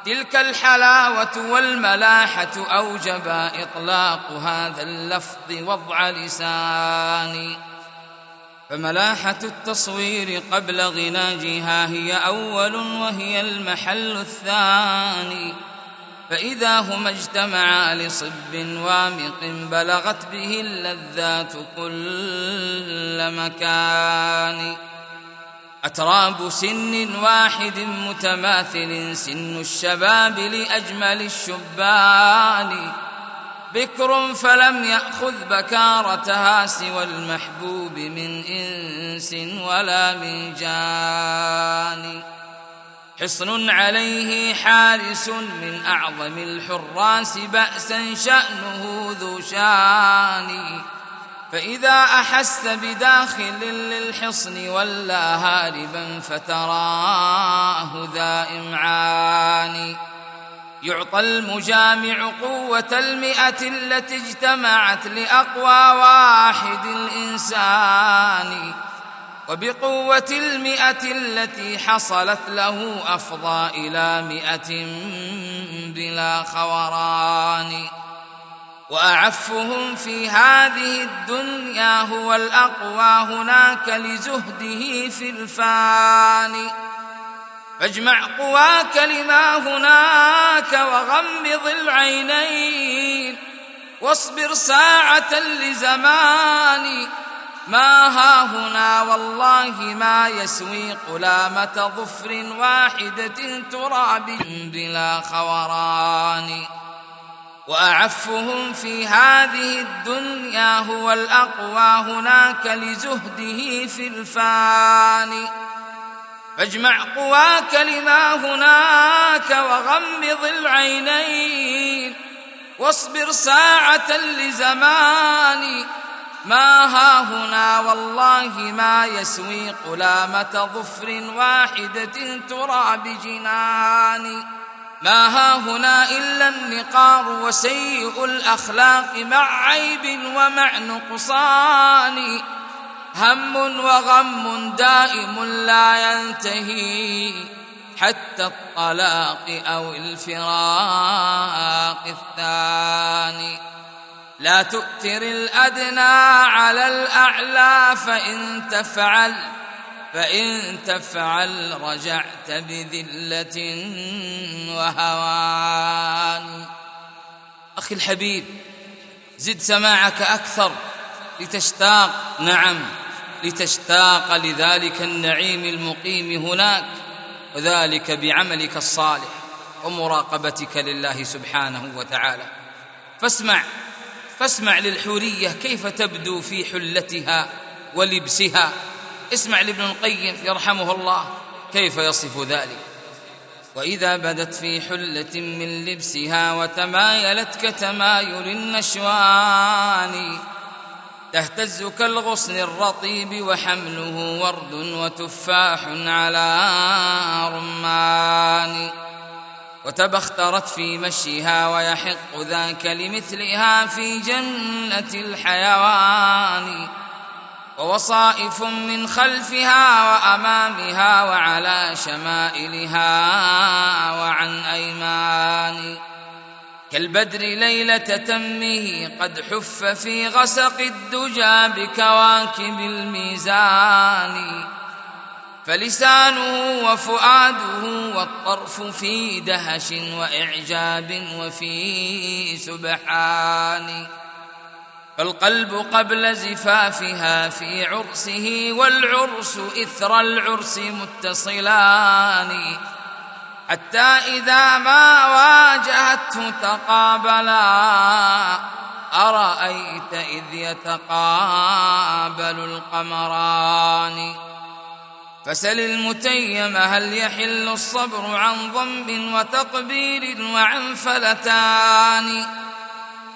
تلك الحلاوة والملاحة أوجب إطلاق هذا اللفظ وضع لسان. فملاحة التصوير قبل غناجها هي أول وهي المحل الثاني. فإذا هما اجتمعا لصب وامق بلغت به اللذات كل مكان. أتراب سن واحد متماثل سن الشباب لأجمل الشبان. بكر فلم يأخذ بكارتها سوى المحبوب من إنس ولا من جان. حصن عليه حارس من أعظم الحراس بأسا شأنه ذو شان. فإذا أحس بداخل للحصن ولا هاربا فتراه ذا إمعان يعطى المجامع قوة المئة التي اجتمعت لأقوى واحد الإنسان. وبقوة المئة التي حصلت له أفضى إلى مئة بلا خوران وأعفهم في هذه الدنيا هو الأقوى هناك لزهده في الفاني فاجمع قواك لما هناك وغمض العينين واصبر ساعة لزمان ما ها هنا والله ما يسوي قلامة ظفر واحدة تراب بلا خوران وأعفهم في هذه الدنيا هو الأقوى هناك لزهده في الفاني فاجمع قواك لما هناك وغمض العينين واصبر ساعة لزمان. ما ها هنا والله ما يسوي قلامة ظفر واحدة ترى بجنان ما ها هنا إلا النقار وسيء الأخلاق مع عيب ومع نقصان. هم وغم دائم لا ينتهي حتى الطلاق أو الفراق الثاني. لا تؤثر الأدنى على الأعلى فإن تفعل فإن تفعل رجعت بذلة وهوان. أخي الحبيب زد سماعك أكثر لتشتاق نعم لتشتاق لذلك النعيم المقيم هناك وذلك بعملك الصالح ومراقبتك لله سبحانه وتعالى. فاسمع فاسمع للحورية كيف تبدو في حلتها ولبسها. اسمع لابن القيم يرحمه الله كيف يصف ذلك. وإذا بدت في حلة من لبسها وتمايلت كتمايل النشوان تهتز كالغصن الرطيب وحمله ورد وتفاح على رمان. وتبخترت في مشيها ويحق ذاك لمثلها في جنة الحيوان. ووصائف من خلفها وأمامها وعلى شمائلها وعن أيمان. كالبدر ليلة تمه قد حف في غسق الدجى بكواكب الميزان. فلسانه وفؤاده والطرف في دهش وإعجاب وفي سبحان. فالقلب قبل زفافها في عرسه والعرس إثر العرس متصلان. حتى إذا ما واجهته تقابلا. أرأيت إذ يتقابل القمران؟ فسل المتيم هل يحل الصبر عن ضم وتقبيل وعن فلتان؟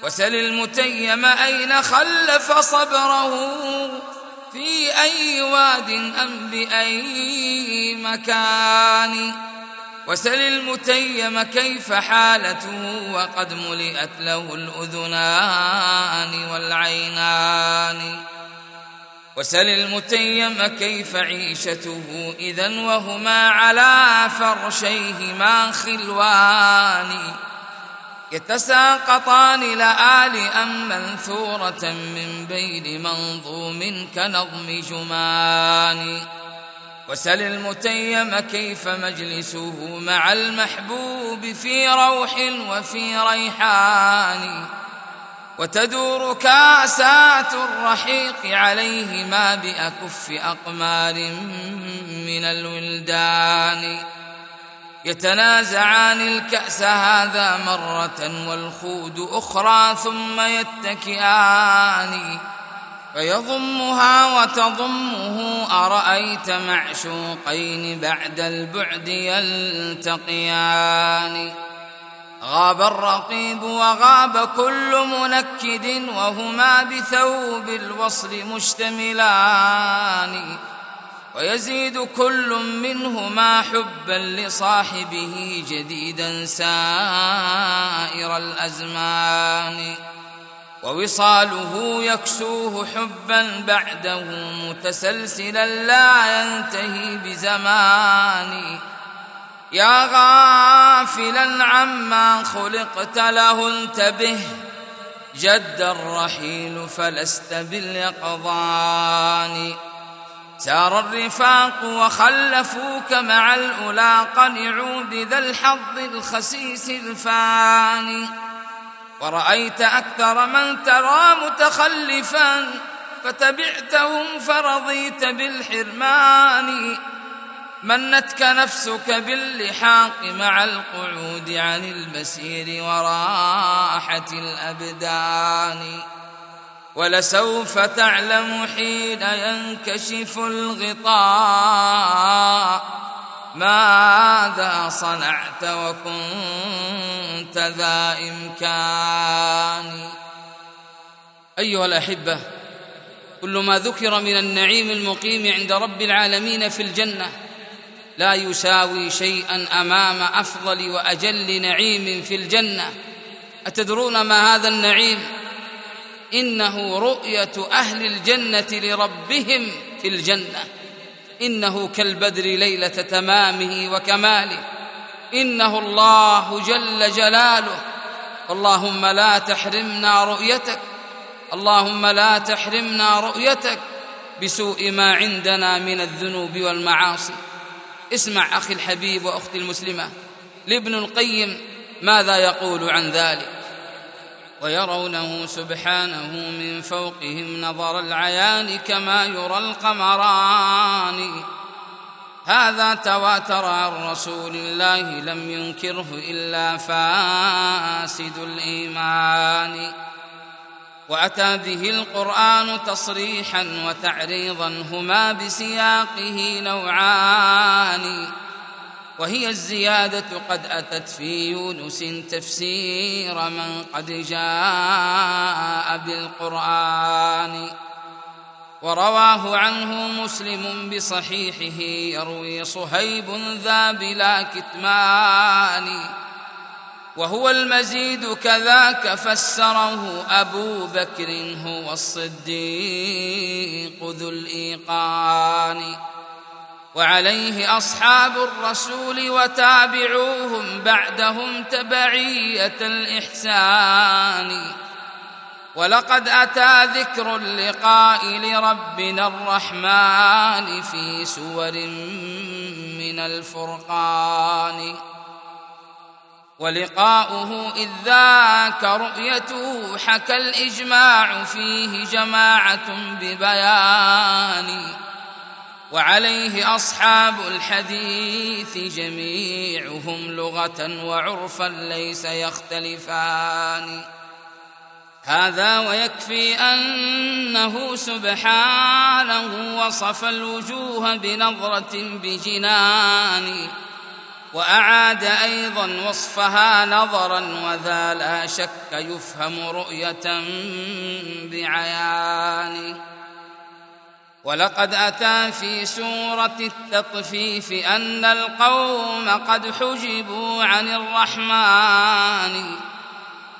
وسل المتيم أين خلف صبره؟ في أي واد أم بأي مكان؟ وسل المتيم كيف حالته وقد ملئت له الأذنان والعينان؟ وسل المتيم كيف عيشته إذا وهما على فرشيهما خلوان يتساقطان لآل أم منثورة من بين منظوم كنظم جمان وسل المتيم كيف مجلسه مع المحبوب في روح وفي ريحان وتدور كاسات الرحيق عليهما بأكف أقمار من الولدان. يتنازعان الكأس هذا مرة والخود أخرى ثم يتكئان. فيضمها وتضمه أرأيت معشوقين بعد البعد يلتقيان. غاب الرقيب وغاب كل منكد وهما بثوب الوصل مشتملان ويزيد كل منهما حبا لصاحبه جديدا سائر الأزمان ووصاله يكسوه حبا بعده متسلسلا لا ينتهي بزمان يا غافلا عما خلقت له انتبه. جد الرحيل فلست باليقظان. سار الرفاق وخلفوك مع الأولى قنعوا بذا الحظ الخسيس الفاني. ورأيت أكثر من ترى متخلفا فتبعتهم فرضيت بالحرمان. منتك نفسك باللحاق مع القعود عن المسير وراحة الأبدان. ولسوف تعلم حين ينكشف الغطاء ماذا صنعت وكنت ذا إمكان. أيها الأحبة كل ما ذكر من النعيم المقيم عند رب العالمين في الجنة لا يساوي شيئا أمام أفضل وأجل نعيم في الجنة. أتدرون ما هذا النعيم؟ إنه رؤية أهل الجنة لربهم في الجنة. إنه كالبدر ليلة تمامه وكماله. إنه الله جل جلاله. اللهم لا تحرمنا رؤيتك. اللهم لا تحرمنا رؤيتك. بسوء ما عندنا من الذنوب والمعاصي. اسمع أخي الحبيب وأختي المسلمة لابن القيم ماذا يقول عن ذلك؟ ويرونه سبحانه من فوقهم نظر العيان كما يرى القمران. هذا تواتر عن رسول الله لم ينكره إلا فاسد الإيمان. وأتى به القرآن تصريحا وتعريضا هما بسياقه نوعان. وهي الزيادة قد أتت في يونس تفسير من قد جاء بالقرآن. ورواه عنه مسلم بصحيحه يروي صهيب ذا بلا كتمان. وهو المزيد كذاك فسره أبو بكر هو الصديق ذو الإيقان. وعليه أصحاب الرسول وتابعوهم بعدهم تبعية الإحسان. ولقد أتى ذكر اللقاء لربنا الرحمن في سور من الفرقان. ولقاؤه إذ ذاك رؤيته حكى الإجماع فيه جماعة ببيان وعليه أصحاب الحديث جميعهم لغة وعرفا ليس يختلفان. هذا ويكفي أنه سبحانه وصف الوجوه بنظرة بجنان وأعاد أيضا وصفها نظرا وذا لا شك يفهم رؤية بعيان ولقد أتى في سورة التطفيف أن القوم قد حجبوا عن الرحمن.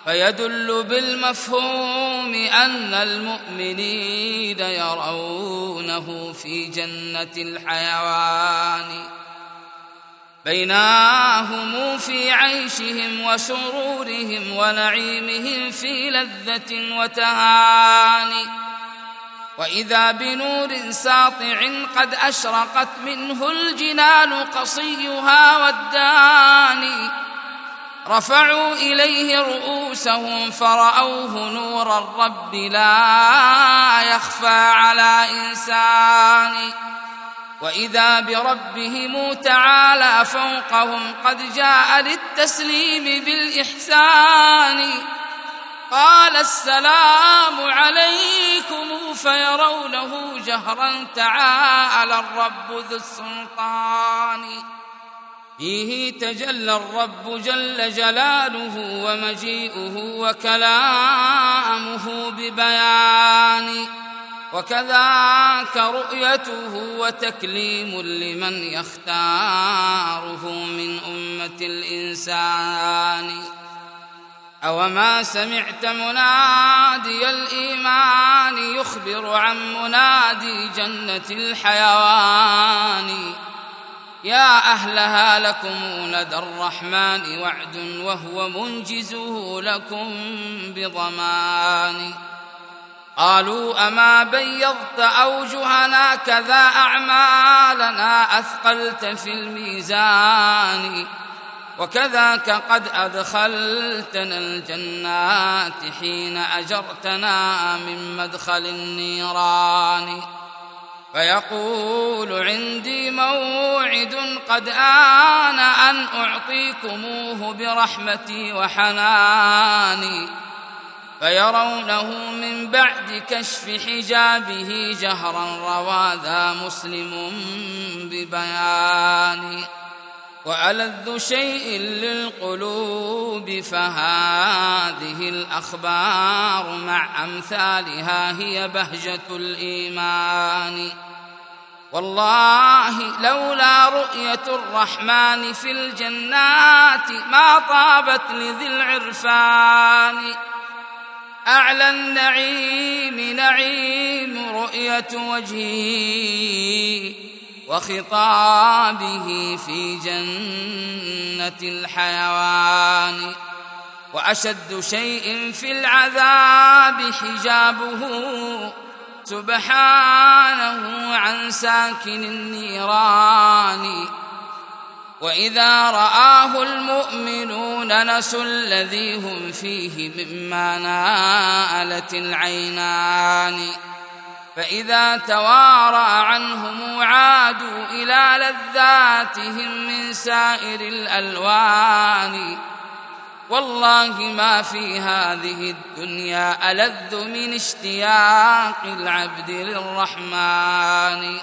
فيدل بالمفهوم أن المؤمنين يرونه في جنة الحيوان. بيناهم في عيشهم وسرورهم ونعيمهم في لذة وتهان وإذا بنور ساطع قد أشرقت منه الجنان قصيها والداني رفعوا إليه رؤوسهم فرأوه نور الرب لا يخفى على إنسان وإذا بربهم تعالى فوقهم قد جاء للتسليم بالإحسان قال السلام عليكم فيرونه جهرا تعالى الرب ذو السلطان فيه تجلى الرب جل جلاله ومجيئه وكلامه ببيان وكذاك رؤيته وتكليم لمن يختاره من أمة الإنسان. أوما سمعت منادي الإيمان يخبر عن منادي جنة الحيوان. يا أهلها لكم ندى الرحمن وعد وهو منجزه لكم بضمان. قالوا أما بيضت أوجهنا كذا أعمالنا أثقلت في الميزان وكذاك قد أدخلتنا الجنات حين أجرتنا من مدخل النيران. فيقول عندي موعد قد آن أن أعطيكموه برحمتي وحناني. فيرونه من بعد كشف حجابه جهرا روى ذا مسلم ببيان. وألذ شيء للقلوب فهذه الأخبار مع أمثالها هي بهجة الإيمان. والله لولا رؤية الرحمن في الجنات ما طابت لذي العرفان. أعلى النعيم نعيم رؤية وجهه وخطابه في جنة الحيوان. وأشد شيء في العذاب حجابه سبحانه عن ساكن النيران. وإذا رآه المؤمنون نسوا الذي هم فيه مما نالت العينان. فإذا توارى عنهم عادوا إلى لذاتهم من سائر الألوان. والله ما في هذه الدنيا ألذ من اشتياق العبد للرحمن.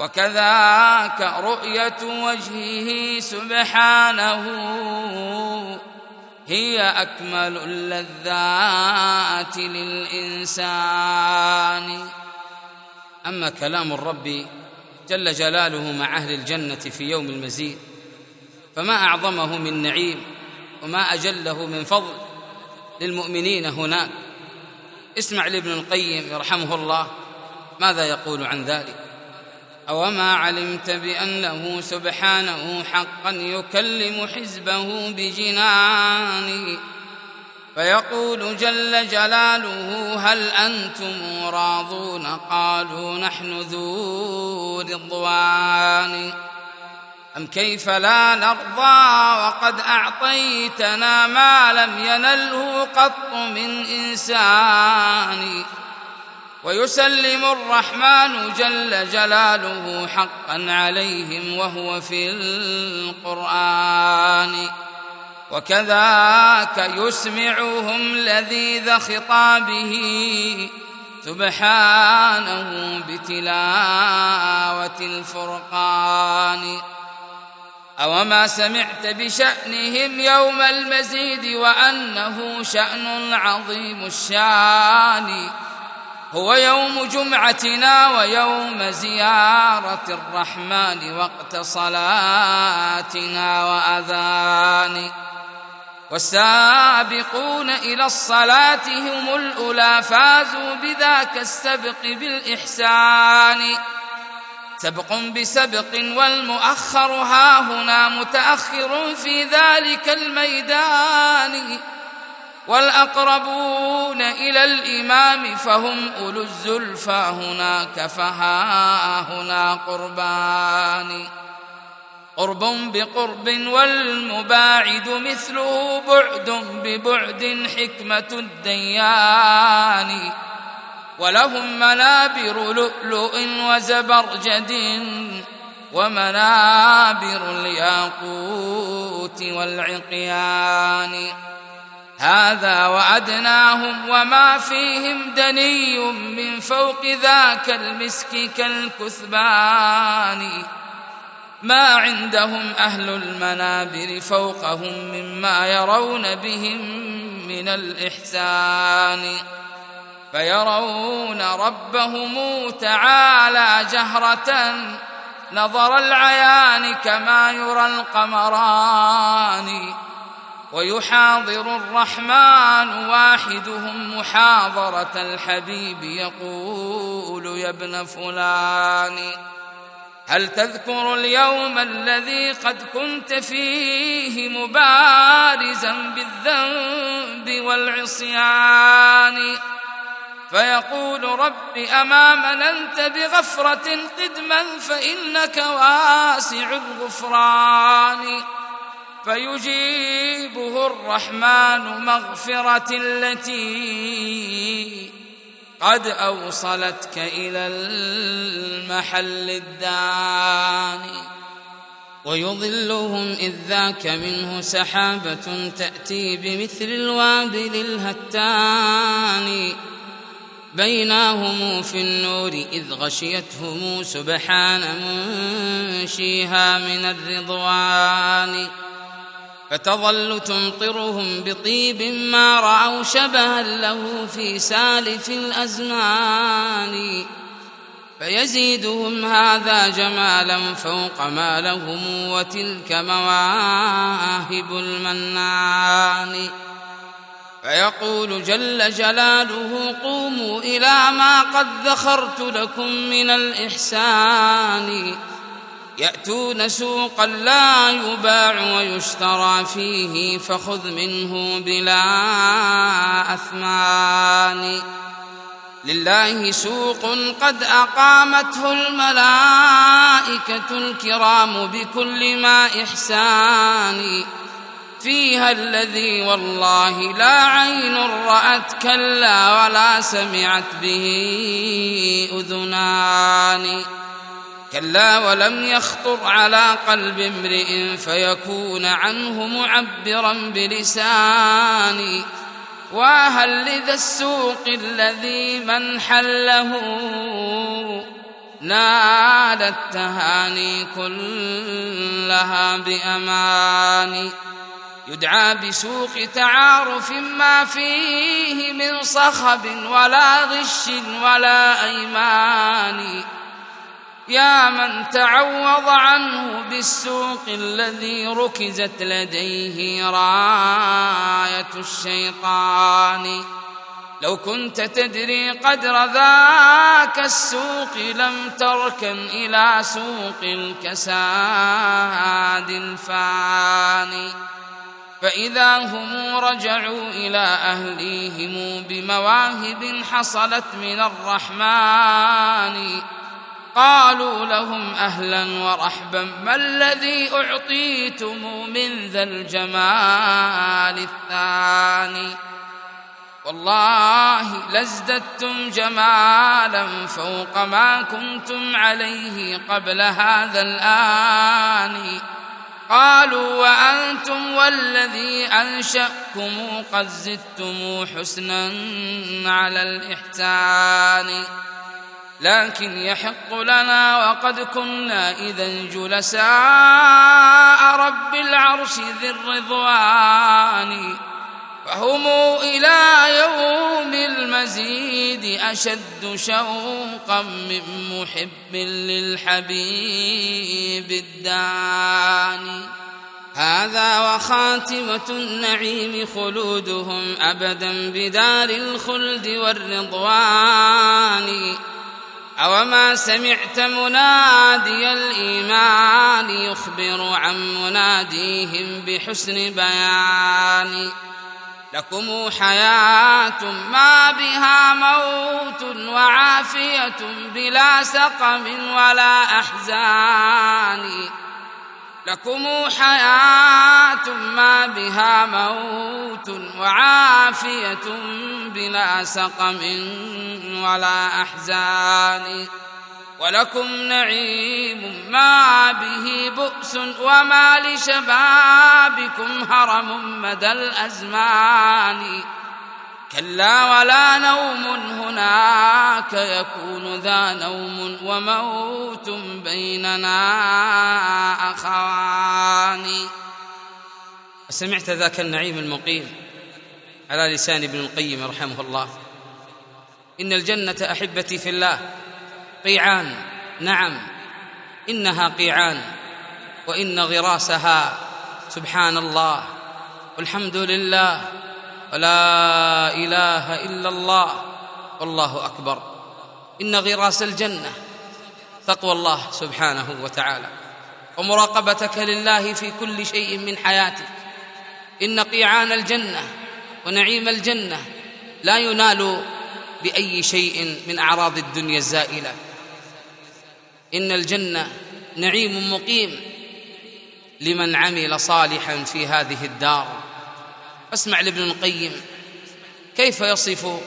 وكذاك رؤية وجهه سبحانه. هي أكمل اللذات للإنسان. أما كلام الرب جل جلاله مع أهل الجنة في يوم المزيد فما أعظمه من نعيم وما أجله من فضل للمؤمنين هناك. اسمع لابن القيم يرحمه الله ماذا يقول عن ذلك؟ أوما علمت بأنه سبحانه حقا يكلم حزبه بجنان. فيقول جل جلاله هل أنتم راضون؟ قالوا نحن ذو رضوان. أم كيف لا نرضى؟ وقد أعطيتنا ما لم ينله قط من إنسان. ويسلم الرحمن جل جلاله حقا عليهم وهو في القرآن. وكذاك يسمعهم لذيذ خطابه سبحانه بتلاوة الفرقان. أوما سمعت بشأنهم يوم المزيد وأنه شأن عظيم الشان. هو يوم جمعتنا ويوم زيارة الرحمن وقت صلاتنا وأذان. والسابقون إلى الصلاة هم الأولى فازوا بذاك السبق بالإحسان. سبق بسبق والمؤخر ها هنا متأخر في ذلك الميدان. والأقربون إلى الإمام فهم أولو الزلفى. هناك فها هنا قربان. قرب بقرب والمباعد مثله بعد ببعد حكمة الديان. ولهم منابر لؤلؤ وزبرجد ومنابر الياقوت والعقيان. هذا وأدناهم وما فيهم دني من فوق ذاك المسك كالكثبان. ما عندهم أهل المنابر فوقهم مما يرون بهم من الإحسان. فيرون ربهم تعالى جهرة نظر العيان كما يرى القمران. ويحاضر الرحمن واحدهم محاضرة الحبيب يقول يا ابن فلان هل تذكر اليوم الذي قد كنت فيه مبارزا بالذنب والعصيان؟ فيقول رب أما مننت بغفرة قدما فإنك واسع الغفران. فيجيبه الرحمن مغفرة التي قد أوصلتك إلى المحل الداني. ويظلهم إذ ذاك منه سحابة تأتي بمثل الوابل الهتان. بيناهم في النور إذ غشيتهم سبحان منشيها من الرضوان. فتظل تمطرهم بطيب ما رأوا شبها له في سالف الأزمان. فيزيدهم هذا جمالا فوق ما لهم وتلك مواهب المنان. فيقول جل جلاله قوموا إلى ما قد ذخرت لكم من الإحسان. يأتون سوقا لا يباع ويشترى فيه فخذ منه بلا أثمان. لله سوق قد أقامته الملائكة الكرام بكل ما إحسان. فيها الذي والله لا عين رأت كلا ولا سمعت به أذنان. كلا ولم يخطر على قلب امرئ فيكون عنه معبرا بلساني وهل لذا السوق الذي من حله نال التهاني كلها بأمان. يدعى بسوق تعارف ما فيه من صخب ولا غش ولا أيمان. يا من تعوض عنه بالسوق الذي ركزت لديه راية الشيطان. لو كنت تدري قدر ذاك السوق لم تركن إلى سوق الكساد الفاني فإذا هم رجعوا إلى أهليهم بمواهب حصلت من الرحمن. قالوا لهم أهلا ورحبا ما الذي أعطيتم من ذا الجمال الثاني؟ والله لازددتم جمالا فوق ما كنتم عليه قبل هذا الآن. قالوا وأنتم والذي أنشأكم قد زدتم حسنا على الإحسان. لكن يحق لنا وقد كنا إذا جلساء رب العرش ذي الرضوان فهم إلى يوم المزيد أشد شوقا من محب للحبيب الداني هذا وخاتمة النعيم خلودهم أبدا بدار الخلد والرضوان. أوما سمعت منادي الإيمان يخبر عن مناديهم بحسن بيان. لكم حياة ما بها موت وعافية بلا سقم ولا أحزان. لكم حياة ما بها موت وعافية بلا سقم ولا أحزان ولكم نعيم ما به بؤس وما لشبابكم هرم مدى الأزمان كلا ولا نوم هناك يكون ذا نوم وموت بيننا أخوان. سمعت ذاك النعيم المقيم على لسان ابن القيم رحمه الله. إن الجنة أحبتي في الله. قيعان نعم. إنها قيعان وإن غراسها سبحان الله والحمد لله. ولا إله إلا الله. والله أكبر. إن غراس الجنة تقوى الله سبحانه وتعالى. ومراقبتك لله في كل شيء من حياتك. إن قيعان الجنة ونعيم الجنة لا ينال بأي شيء من أعراض الدنيا الزائلة. إن الجنة نعيم مقيم لمن عمل صالحا في هذه الدار. اسمع لابن القيم كيف يصف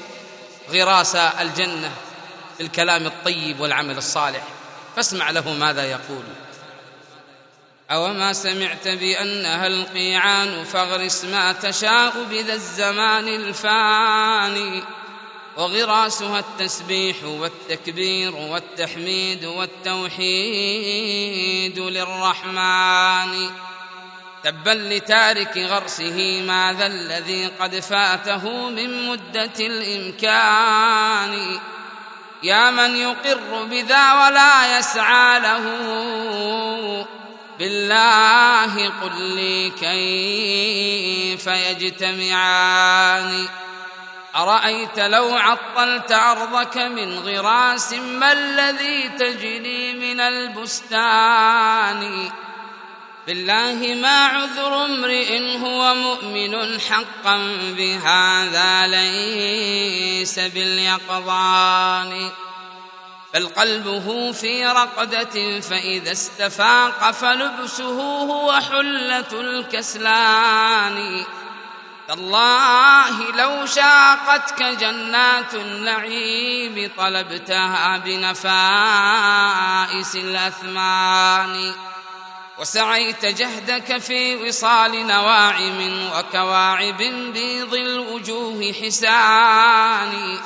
غراس الجنة بالكلام الطيب والعمل الصالح؟ فاسمع له ماذا يقول. أوما سمعت بأنها القيعان فاغرس ما تشاء بذا الزمان الفاني وغراسها التسبيح والتكبير والتحميد والتوحيد للرحمن. تبا لتارك غرسه ماذا الذي قد فاته من مدة الإمكان. يا من يقر بذا ولا يسعى له. بالله قل لي كيف يجتمعان. أرأيت لو عطلت أرضك من غراس ما الذي تجني من البستان؟ بالله ما عذر امرئ هو مؤمن حقا بهذا ليس باليقظان. بل قلبه في رقدة فإذا استفاق فلبسه هو حلة الكسلان. تالله لو شاقتك جنات النعيم طلبتها بنفائس الأثمان. وسعيت جهدك في وصال نواعم وكواعب بيض الوجوه حسان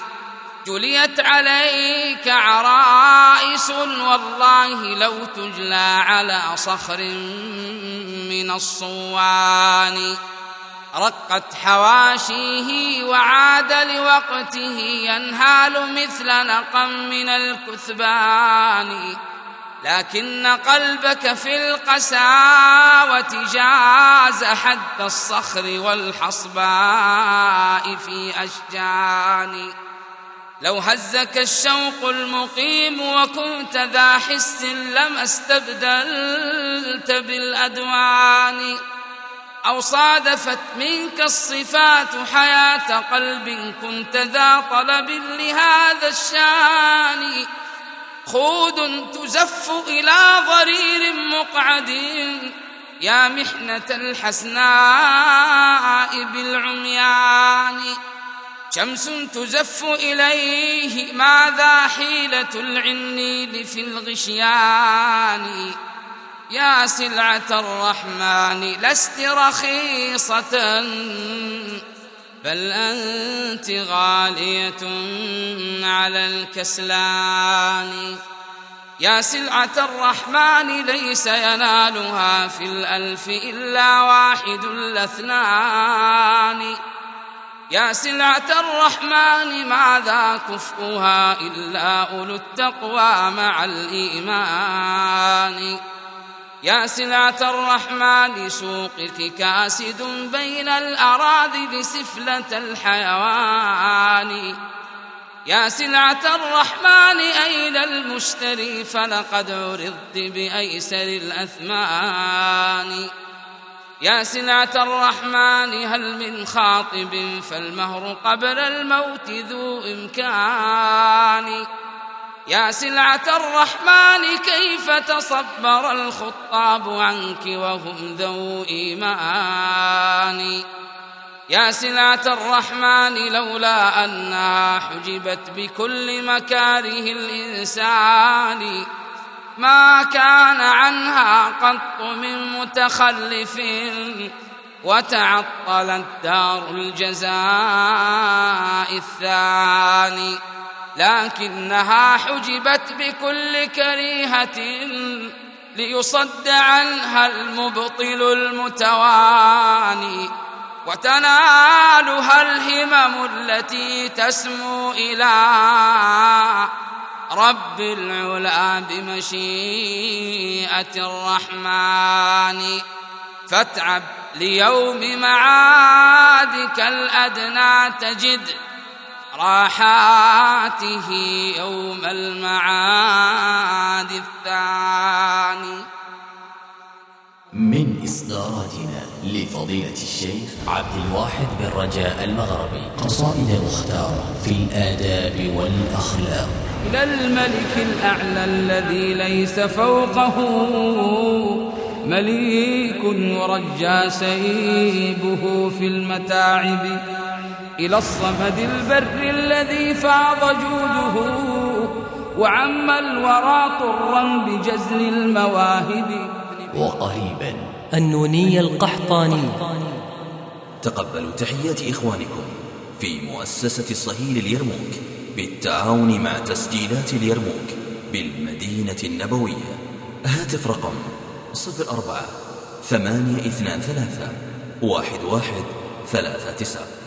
جليت عليك عرائس والله لو تجلى على صخر من الصوان. رقت حواشيه وعاد لوقته ينهال مثل نقم من الكثبان. لكن قلبك في القساوة جاز حد الصخر والحصباء في أشجان. لو هزك الشوق المقيم وكنت ذا حس لما استبدلت بالأدوان. أو صادفت منك الصفات حياة قلب كنت ذا طلب لهذا الشان. خود تزف إلى ضرير مقعد. يا محنة الحسناء بالعميان. شمس تزف إليه ماذا حيلة العنيد في الغشيان. يا سلعة الرحمن لست رخيصة. بل أنت غالية على الكسلان. يا سلعة الرحمن ليس ينالها في الألف إلا واحد الاثنان. يا سلعة الرحمن ماذا كفؤها إلا أولو التقوى مع الإيمان؟ يا سلعة الرحمن سوقك كاسد بين الأراضي سفلة الحيوان. يا سلعة الرحمن أين المشتري؟ فلقد عرضت بأيسر الأثمان. يا سلعة الرحمن هل من خاطب؟ فالمهر قبل الموت ذو إمكان. يا سلعة الرحمن كيف تصبر الخطاب عنك وهم ذو إيمان؟ يا سلعة الرحمن لولا أنها حجبت بكل مكاره الإنسان ما كان عنها قط من متخلف وتعطلت دار الجزاء الثاني. لكنها حجبت بكل كريهة ليصد عنها المبطل المتواني وتنالها الهمم التي تسمو إلى رب العلا بمشيئة الرحمن. فاتعب ليوم معادك الأدنى تجد راحاته يوم المعاد الثاني. من إصداراتنا لفضيلة الشيخ عبد الواحد بن رجاء المغربي قصائد مختارة في الآداب والأخلاق. إلى الملك الأعلى الذي ليس فوقه مليك يرجى سيبه في المتاعب. إلى الصمد البر الذي فاض جوده وعم الورى طرا بجزل المواهب. وقريبا. النوني القحطاني. تقبلوا تحيات إخوانكم في مؤسسة الصهيل اليرموك بالتعاون مع تسجيلات اليرموك بالمدينة النبوية. هاتف رقم صفر أربعة ثمانية اثنان ثلاثة واحد واحد ثلاثة تسعة.